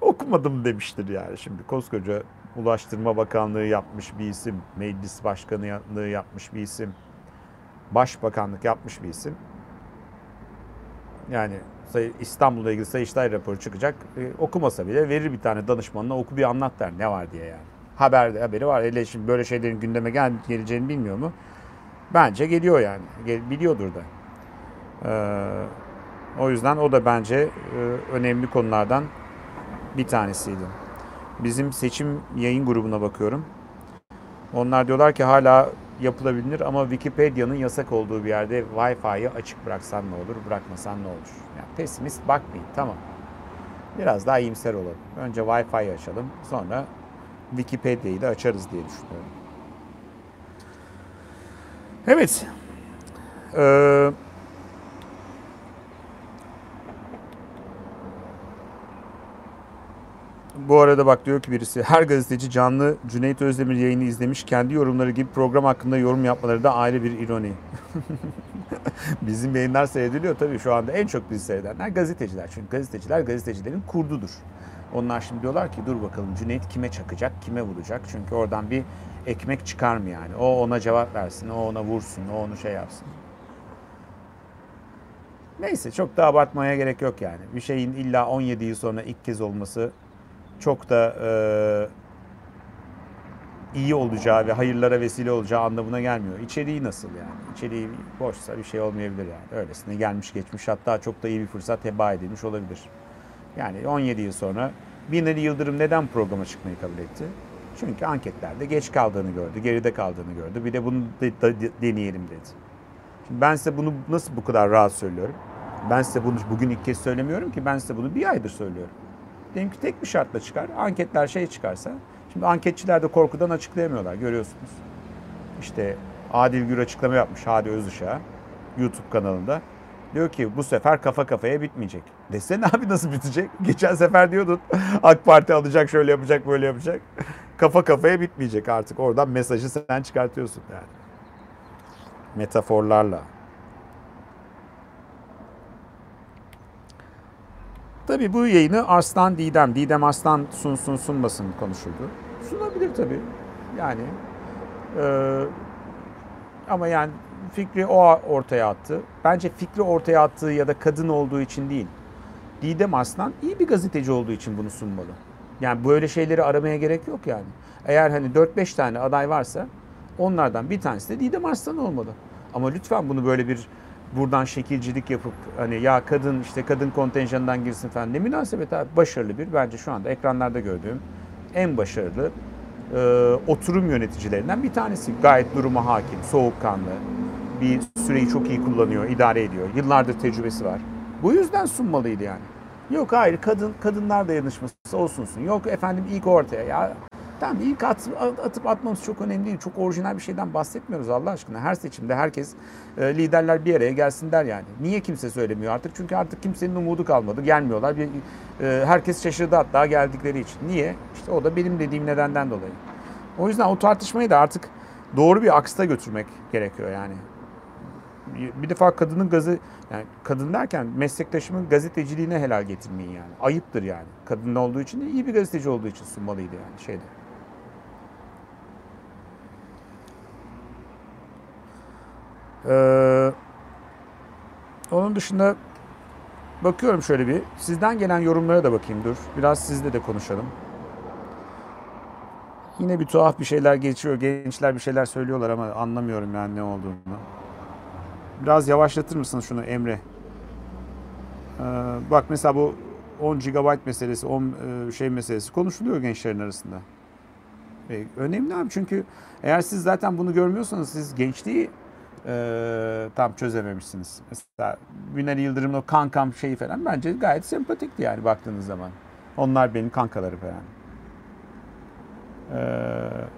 okumadım demiştir yani. Şimdi koskoca Ulaştırma Bakanlığı yapmış bir isim, meclis başkanlığı yapmış bir isim, başbakanlık yapmış bir isim. Yani İstanbul'la ilgili Sayıştay raporu çıkacak. E, okumasa bile verir bir tane danışmanına oku bir anlat der ne var diye yani. Haberde haberi var. Hele şimdi böyle şeylerin gündeme gel, geleceğini bilmiyor mu? Bence geliyor yani. Gel, biliyordur da. Ee, o yüzden o da bence e, önemli konulardan bir tanesiydi. Bizim seçim yayın grubuna bakıyorum. Onlar diyorlar ki hala yapılabilir ama Wikipedia'nın yasak olduğu bir yerde Wi-Fi'yi açık bıraksan ne olur, bırakmasan ne olur? Yani pesimist bakmayın, tamam. Biraz daha iyimser olalım. Önce Wi-Fi'yi açalım, sonra Wikipedia'yı da açarız diye düşünüyorum. Evet. Ee, Bu arada bak diyor ki birisi her gazeteci canlı Cüneyt Özdemir yayını izlemiş. Kendi yorumları gibi program hakkında yorum yapmaları da ayrı bir ironi. Bizim yayınlar seyrediliyor tabii şu anda en çok bizi seyredenler gazeteciler. Çünkü gazeteciler gazetecilerin kurdudur. Onlar şimdi diyorlar ki dur bakalım Cüneyt kime çakacak, kime vuracak? Çünkü oradan bir ekmek çıkar mı yani? O ona cevap versin, o ona vursun, o onu şey yapsın. Neyse çok da abartmaya gerek yok yani. Bir şeyin illa 17 yıl sonra ilk kez olması çok da e, iyi olacağı ve hayırlara vesile olacağı anlamına gelmiyor. İçeriği nasıl yani? İçeriği boşsa bir şey olmayabilir yani. Öylesine gelmiş geçmiş hatta çok da iyi bir fırsat heba edilmiş olabilir. Yani 17 yıl sonra Binali Yıldırım neden programa çıkmayı kabul etti? Çünkü anketlerde geç kaldığını gördü, geride kaldığını gördü. Bir de bunu de, de, deneyelim dedi. Şimdi ben size bunu nasıl bu kadar rahat söylüyorum? Ben size bunu bugün ilk kez söylemiyorum ki ben size bunu bir aydır söylüyorum. Diyelim ki tek bir şartla çıkar. Anketler şey çıkarsa. Şimdi anketçiler de korkudan açıklayamıyorlar görüyorsunuz. İşte Adil Gür açıklama yapmış Hadi Özış'a YouTube kanalında. Diyor ki bu sefer kafa kafaya bitmeyecek. Desene abi nasıl bitecek? Geçen sefer diyordun AK Parti alacak şöyle yapacak böyle yapacak. kafa kafaya bitmeyecek artık. Oradan mesajı sen çıkartıyorsun yani. Metaforlarla. Tabii bu yayını Arslan Didem, Didem Arslan sunsun sunmasın konuşuldu. Sunabilir tabii. Yani e, ama yani fikri o ortaya attı. Bence fikri ortaya attığı ya da kadın olduğu için değil. Didem Arslan iyi bir gazeteci olduğu için bunu sunmalı. Yani böyle şeyleri aramaya gerek yok yani. Eğer hani 4-5 tane aday varsa onlardan bir tanesi de Didem Arslan olmalı. Ama lütfen bunu böyle bir buradan şekilcilik yapıp hani ya kadın işte kadın kontenjanından girsin falan ne münasebet abi başarılı bir bence şu anda ekranlarda gördüğüm en başarılı e, oturum yöneticilerinden bir tanesi. Gayet duruma hakim, soğukkanlı, bir süreyi çok iyi kullanıyor, idare ediyor. Yıllardır tecrübesi var. Bu yüzden sunmalıydı yani. Yok hayır kadın kadınlar dayanışması olsunsun. Yok efendim ilk ortaya ya Tamam ilk at, atıp atmamız çok önemli değil. Çok orijinal bir şeyden bahsetmiyoruz Allah aşkına. Her seçimde herkes e, liderler bir araya gelsin der yani. Niye kimse söylemiyor artık? Çünkü artık kimsenin umudu kalmadı. Gelmiyorlar. Bir, e, herkes şaşırdı hatta geldikleri için. Niye? İşte o da benim dediğim nedenden dolayı. O yüzden o tartışmayı da artık doğru bir aksta götürmek gerekiyor yani. Bir defa kadının gazı yani kadın derken meslektaşımın gazeteciliğine helal getirmeyin yani. Ayıptır yani. Kadın olduğu için değil, iyi bir gazeteci olduğu için sunmalıydı yani şeyde. Ee, onun dışında bakıyorum şöyle bir. Sizden gelen yorumlara da bakayım dur. Biraz sizle de konuşalım. Yine bir tuhaf bir şeyler geçiyor. Gençler bir şeyler söylüyorlar ama anlamıyorum yani ne olduğunu. Biraz yavaşlatır mısın şunu Emre? Ee, bak mesela bu 10 GB meselesi, 10 e, şey meselesi konuşuluyor gençlerin arasında. E, önemli abi çünkü eğer siz zaten bunu görmüyorsanız siz gençliği e, tam çözememişsiniz. Mesela Binali Yıldırım'ın o kankam şeyi falan bence gayet sempatikti yani baktığınız zaman. Onlar benim kankaları falan. Ee,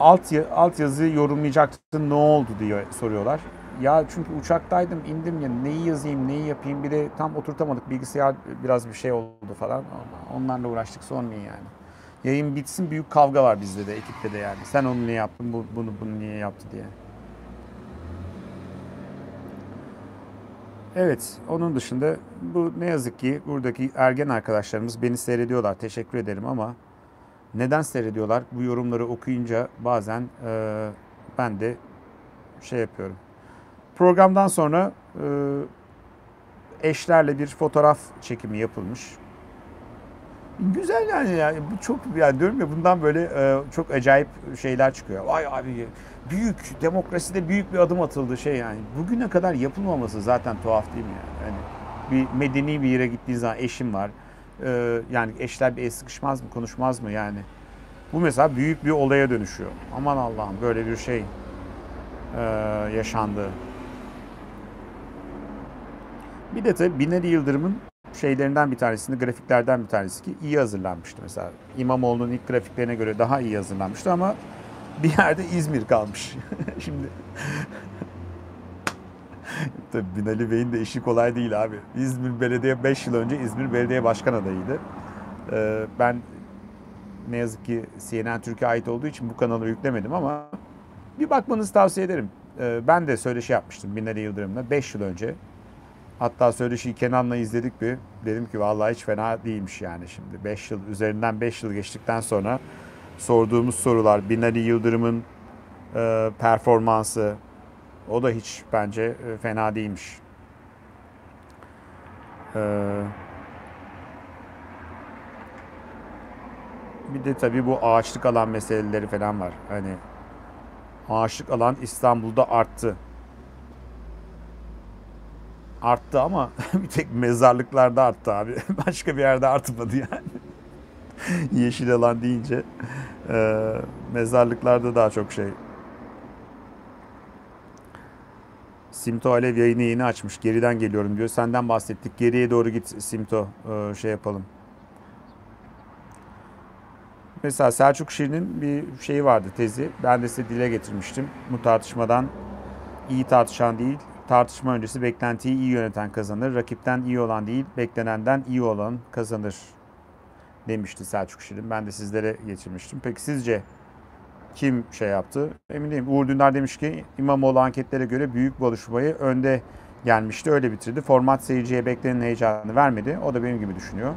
alt, alt yazıyı yorumlayacaktın ne oldu diye soruyorlar. Ya çünkü uçaktaydım indim ya neyi yazayım neyi yapayım bir de tam oturtamadık bilgisayar biraz bir şey oldu falan. Onlarla uğraştık sormayın yani. Yayın bitsin büyük kavga var bizde de ekipte de yani. Sen onu niye yaptın bu, bunu bunu niye yaptı diye. Evet, onun dışında bu ne yazık ki buradaki ergen arkadaşlarımız beni seyrediyorlar. Teşekkür ederim ama neden seyrediyorlar? Bu yorumları okuyunca bazen e, ben de şey yapıyorum. Programdan sonra e, eşlerle bir fotoğraf çekimi yapılmış. Güzel yani, yani çok yani diyorum ya bundan böyle e, çok acayip şeyler çıkıyor. Vay abi büyük demokraside büyük bir adım atıldı şey yani. Bugüne kadar yapılmaması zaten tuhaf değil mi yani? yani bir medeni bir yere gittiğin zaman eşim var. E, yani eşler bir el sıkışmaz mı konuşmaz mı yani? Bu mesela büyük bir olaya dönüşüyor. Aman Allah'ım böyle bir şey e, yaşandı. Bir de tabii Binali Yıldırım'ın şeylerinden bir tanesini, grafiklerden bir tanesi ki iyi hazırlanmıştı mesela. İmamoğlu'nun ilk grafiklerine göre daha iyi hazırlanmıştı ama bir yerde İzmir kalmış. Şimdi Tabii Binali Bey'in de işi kolay değil abi. İzmir Belediye 5 yıl önce İzmir Belediye Başkan adayıydı. Ee, ben ne yazık ki CNN Türkiye ait olduğu için bu kanalı yüklemedim ama bir bakmanızı tavsiye ederim. Ee, ben de söyleşi yapmıştım Binali Yıldırım'la 5 yıl önce. Hatta söyleşiyi Kenan'la izledik bir. Dedim ki vallahi hiç fena değilmiş yani şimdi. 5 yıl üzerinden 5 yıl geçtikten sonra sorduğumuz sorular Binali Yıldırım'ın e, performansı o da hiç bence e, fena değilmiş. Ee, bir de tabii bu ağaçlık alan meseleleri falan var. Hani ağaçlık alan İstanbul'da arttı arttı ama bir tek mezarlıklarda arttı abi. Başka bir yerde artmadı yani. Yeşil alan deyince e, mezarlıklarda daha çok şey. Simto Alev yayını yeni açmış. Geriden geliyorum diyor. Senden bahsettik. Geriye doğru git Simto. E, şey yapalım. Mesela Selçuk Şirin'in bir şeyi vardı tezi. Ben de size dile getirmiştim. Bu tartışmadan iyi tartışan değil, Tartışma öncesi beklentiyi iyi yöneten kazanır. Rakipten iyi olan değil, beklenenden iyi olan kazanır demişti Selçuk Şirin. Ben de sizlere geçirmiştim. Peki sizce kim şey yaptı? Emin değilim. Uğur Dündar demiş ki İmamoğlu anketlere göre büyük buluşmayı önde gelmişti. Öyle bitirdi. Format seyirciye beklenen heyecanını vermedi. O da benim gibi düşünüyor.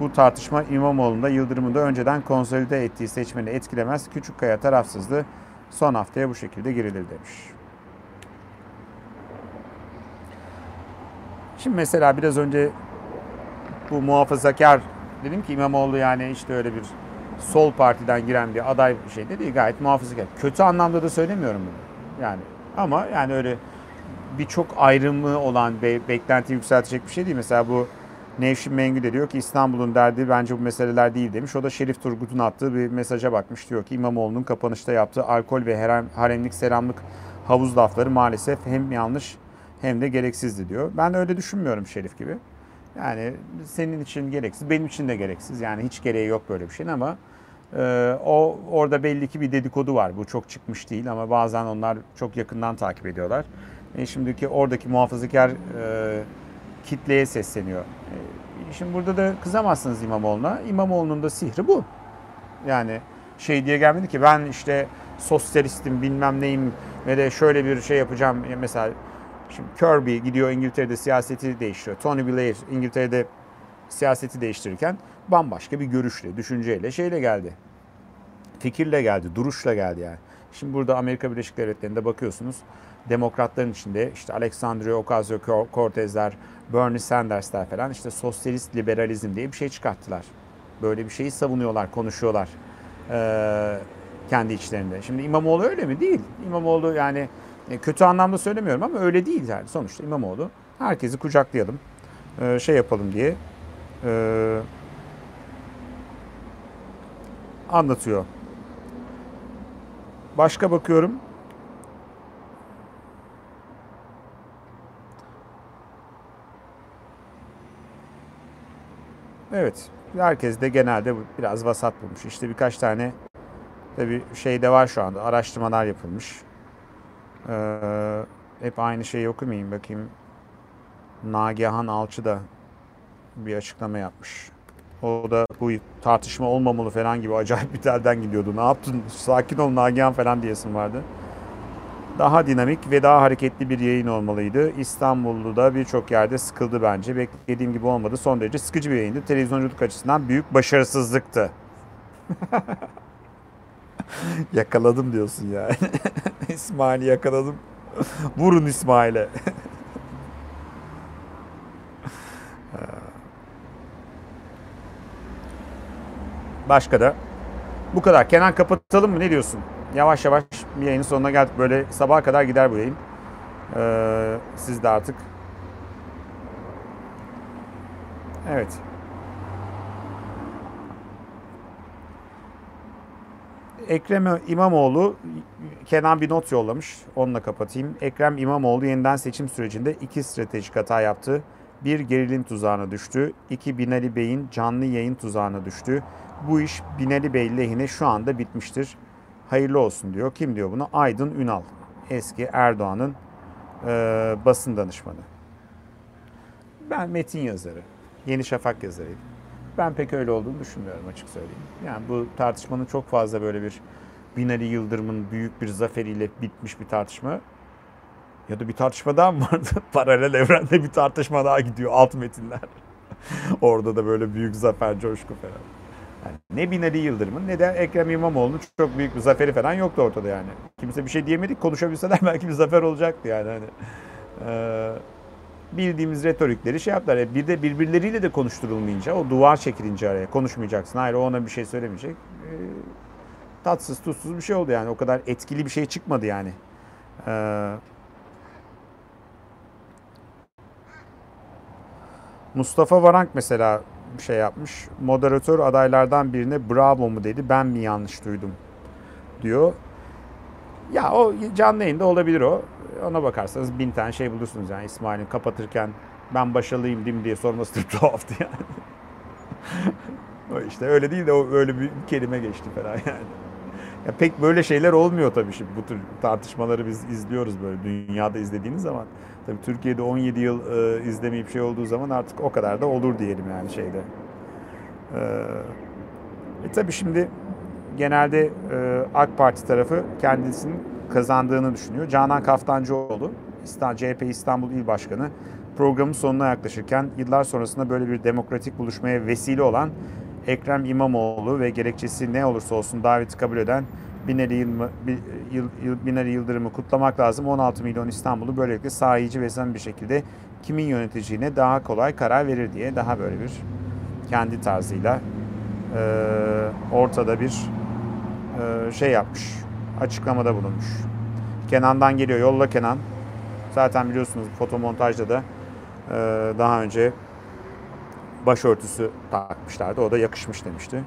Bu tartışma İmamoğlu'nda Yıldırım'ın da önceden konsolide ettiği seçmeni etkilemez. Küçükkaya tarafsızdı. Son haftaya bu şekilde girilir demiş. Şimdi mesela biraz önce bu muhafazakar dedim ki İmamoğlu yani işte öyle bir sol partiden giren bir aday bir şey değil gayet muhafazakar. Kötü anlamda da söylemiyorum bunu. Yani ama yani öyle birçok ayrımı olan be, beklenti yükseltecek bir şey değil. Mesela bu Nevşin Mengü de diyor ki İstanbul'un derdi bence bu meseleler değil demiş. O da Şerif Turgut'un attığı bir mesaja bakmış. Diyor ki İmamoğlu'nun kapanışta yaptığı alkol ve haremlik selamlık havuz lafları maalesef hem yanlış hem de gereksizdi diyor. Ben öyle düşünmüyorum Şerif gibi. Yani senin için gereksiz, benim için de gereksiz. Yani hiç gereği yok böyle bir şeyin ama e, o orada belli ki bir dedikodu var. Bu çok çıkmış değil ama bazen onlar çok yakından takip ediyorlar. E, şimdiki oradaki muhafazakar e, kitleye sesleniyor. E, şimdi burada da kızamazsınız İmamoğlu'na. İmamoğlu'nun da sihri bu. Yani şey diye gelmedi ki ben işte sosyalistim bilmem neyim ve de şöyle bir şey yapacağım. Mesela Şimdi Kirby gidiyor İngiltere'de siyaseti değiştiriyor. Tony Blair İngiltere'de siyaseti değiştirirken bambaşka bir görüşle, düşünceyle, şeyle geldi. Fikirle geldi, duruşla geldi yani. Şimdi burada Amerika Birleşik Devletleri'nde bakıyorsunuz. Demokratların içinde işte Alexandria Ocasio-Cortez'ler, Bernie Sanders'ler falan işte sosyalist liberalizm diye bir şey çıkarttılar. Böyle bir şeyi savunuyorlar, konuşuyorlar ee, kendi içlerinde. Şimdi İmamoğlu öyle mi? Değil. İmamoğlu yani e, kötü anlamda söylemiyorum ama öyle değil yani. Sonuçta İmamoğlu herkesi kucaklayalım, e, şey yapalım diye e, anlatıyor. Başka bakıyorum. Evet. Herkes de genelde biraz vasat bulmuş. İşte birkaç tane tabii şey de var şu anda. Araştırmalar yapılmış. Ee, hep aynı şeyi okumayayım bakayım. Nagihan Alçı da bir açıklama yapmış. O da bu tartışma olmamalı falan gibi acayip bir telden gidiyordu. Ne yaptın? Sakin ol Nagihan falan diyesin vardı. Daha dinamik ve daha hareketli bir yayın olmalıydı. İstanbul'da birçok yerde sıkıldı bence. Beklediğim gibi olmadı. Son derece sıkıcı bir yayındı. Televizyonculuk açısından büyük başarısızlıktı. yakaladım diyorsun yani. İsmail'i yakaladım. Vurun İsmail'e. Başka da bu kadar. Kenan kapatalım mı? Ne diyorsun? Yavaş yavaş bir yayının sonuna geldik. Böyle sabaha kadar gider bu yayın. Ee, siz de artık. Evet. Ekrem İmamoğlu Kenan bir not yollamış. Onunla kapatayım. Ekrem İmamoğlu yeniden seçim sürecinde iki stratejik hata yaptı. Bir gerilim tuzağına düştü. İki Binali Bey'in canlı yayın tuzağına düştü. Bu iş Binali Bey lehine şu anda bitmiştir. Hayırlı olsun diyor. Kim diyor bunu? Aydın Ünal. Eski Erdoğan'ın e, basın danışmanı. Ben metin yazarı. Yeni Şafak yazarıyım. Ben pek öyle olduğunu düşünmüyorum açık söyleyeyim. Yani bu tartışmanın çok fazla böyle bir Binali Yıldırım'ın büyük bir zaferiyle bitmiş bir tartışma. Ya da bir tartışma daha mı vardı? Paralel evrende bir tartışma daha gidiyor alt metinler. Orada da böyle büyük zafer, coşku falan. Yani ne Binali Yıldırım'ın ne de Ekrem İmamoğlu'nun çok büyük bir zaferi falan yoktu ortada yani. Kimse bir şey diyemedik. Konuşabilseler belki bir zafer olacaktı yani. Hani, e, bildiğimiz retorikleri şey yaptılar. E, bir de birbirleriyle de konuşturulmayınca, o duvar çekilince araya konuşmayacaksın. Hayır o ona bir şey söylemeyecek. E, tatsız tuzsuz bir şey oldu yani. O kadar etkili bir şey çıkmadı yani. E, Mustafa Varank mesela şey yapmış. Moderatör adaylardan birine bravo mu dedi. Ben mi yanlış duydum diyor. Ya o canlı yayında olabilir o. Ona bakarsanız bin tane şey bulursunuz yani İsmail'in kapatırken ben başarılıyım değil mi diye sorması da tuhaftı yani. işte öyle değil de o öyle bir kelime geçti falan yani. Ya pek böyle şeyler olmuyor tabii şimdi bu tür tartışmaları biz izliyoruz böyle dünyada izlediğiniz zaman. Tabii Türkiye'de 17 yıl e, izlemeyip şey olduğu zaman artık o kadar da olur diyelim yani şeyde. E, e tabii şimdi genelde e, AK Parti tarafı kendisinin kazandığını düşünüyor. Canan Kaftancıoğlu, CHP İstanbul İl Başkanı programın sonuna yaklaşırken yıllar sonrasında böyle bir demokratik buluşmaya vesile olan Ekrem İmamoğlu ve gerekçesi ne olursa olsun daveti kabul eden Binali, Binali Yıldırım'ı kutlamak lazım. 16 milyon İstanbul'u böylelikle sahici ve sen bir şekilde kimin yöneteceğine daha kolay karar verir diye daha böyle bir kendi tarzıyla ortada bir şey yapmış. Açıklamada bulunmuş. Kenan'dan geliyor. Yolla Kenan. Zaten biliyorsunuz fotomontajda da e, daha önce başörtüsü takmışlardı. O da yakışmış demişti.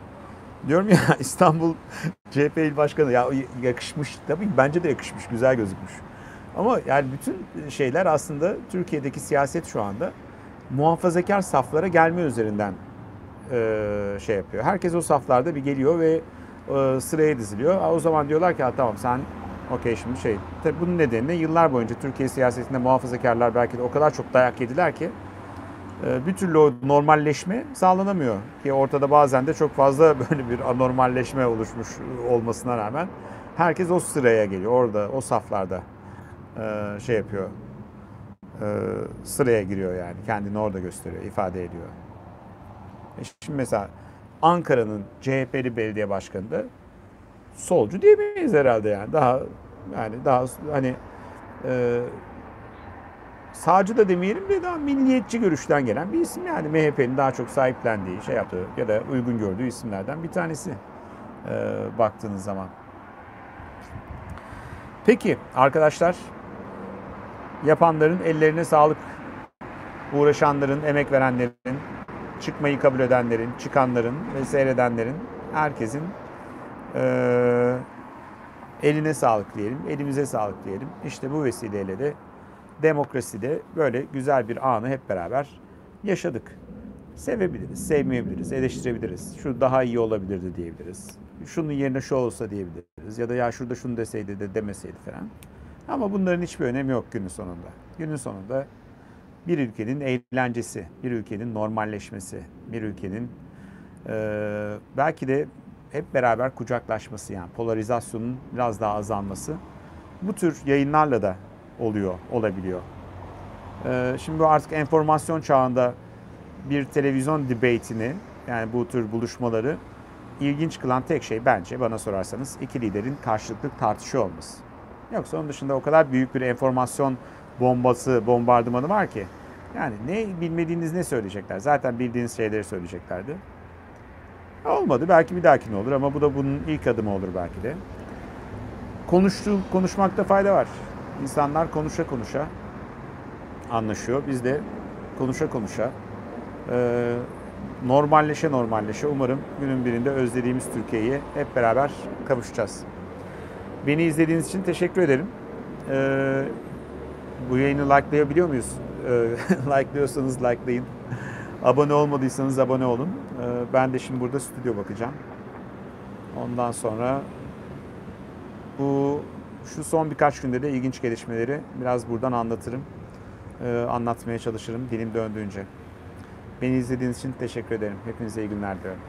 Diyorum ya İstanbul CHP il başkanı ya yakışmış tabii bence de yakışmış güzel gözükmüş. Ama yani bütün şeyler aslında Türkiye'deki siyaset şu anda muhafazakar saflara gelme üzerinden e, şey yapıyor. Herkes o saflarda bir geliyor ve e, sıraya diziliyor. O zaman diyorlar ki tamam sen okey şimdi şey. Tabii bunun nedeni yıllar boyunca Türkiye siyasetinde muhafazakarlar belki de o kadar çok dayak yediler ki ee, bir türlü o normalleşme sağlanamıyor. Ki ortada bazen de çok fazla böyle bir anormalleşme oluşmuş olmasına rağmen herkes o sıraya geliyor. Orada o saflarda e, şey yapıyor. E, sıraya giriyor yani. Kendini orada gösteriyor, ifade ediyor. E şimdi mesela Ankara'nın CHP'li belediye başkanı da solcu diyemeyiz herhalde yani. Daha yani daha hani e, sağcı da demeyelim de daha milliyetçi görüşten gelen bir isim yani MHP'nin daha çok sahiplendiği, şey yaptığı ya da uygun gördüğü isimlerden bir tanesi e, baktığınız zaman. Peki arkadaşlar yapanların ellerine sağlık. Uğraşanların, emek verenlerin, çıkmayı kabul edenlerin, çıkanların ve seyredenlerin herkesin Ee, eline sağlık diyelim, elimize sağlık diyelim. İşte bu vesileyle de demokraside böyle güzel bir anı hep beraber yaşadık. Sevebiliriz, sevmeyebiliriz, eleştirebiliriz. Şu daha iyi olabilirdi diyebiliriz. Şunun yerine şu olsa diyebiliriz. Ya da ya şurada şunu deseydi de demeseydi falan. Ama bunların hiçbir önemi yok günün sonunda. Günün sonunda bir ülkenin eğlencesi, bir ülkenin normalleşmesi, bir ülkenin eee, belki de hep beraber kucaklaşması yani polarizasyonun biraz daha azalması bu tür yayınlarla da oluyor, olabiliyor. Eee, şimdi bu artık enformasyon çağında bir televizyon debate'ini yani bu tür buluşmaları ilginç kılan tek şey bence bana sorarsanız iki liderin karşılıklı tartışıyor olması. Yoksa onun dışında o kadar büyük bir enformasyon bombası, bombardımanı var ki. Yani ne bilmediğiniz ne söyleyecekler? Zaten bildiğiniz şeyleri söyleyeceklerdi. Olmadı. Belki bir dahakine olur ama bu da bunun ilk adımı olur belki de. Konuştu, konuşmakta fayda var. İnsanlar konuşa konuşa anlaşıyor. Biz de konuşa konuşa e, normalleşe normalleşe umarım günün birinde özlediğimiz Türkiye'yi hep beraber kavuşacağız. Beni izlediğiniz için teşekkür ederim. E, bu yayını likelayabiliyor muyuz? E, Likeliyorsanız likelayın. Abone olmadıysanız abone olun. E, ben de şimdi burada stüdyo bakacağım. Ondan sonra bu şu son birkaç günde de ilginç gelişmeleri biraz buradan anlatırım. E, anlatmaya çalışırım dilim döndüğünce. Beni izlediğiniz için teşekkür ederim. Hepinize iyi günler diliyorum.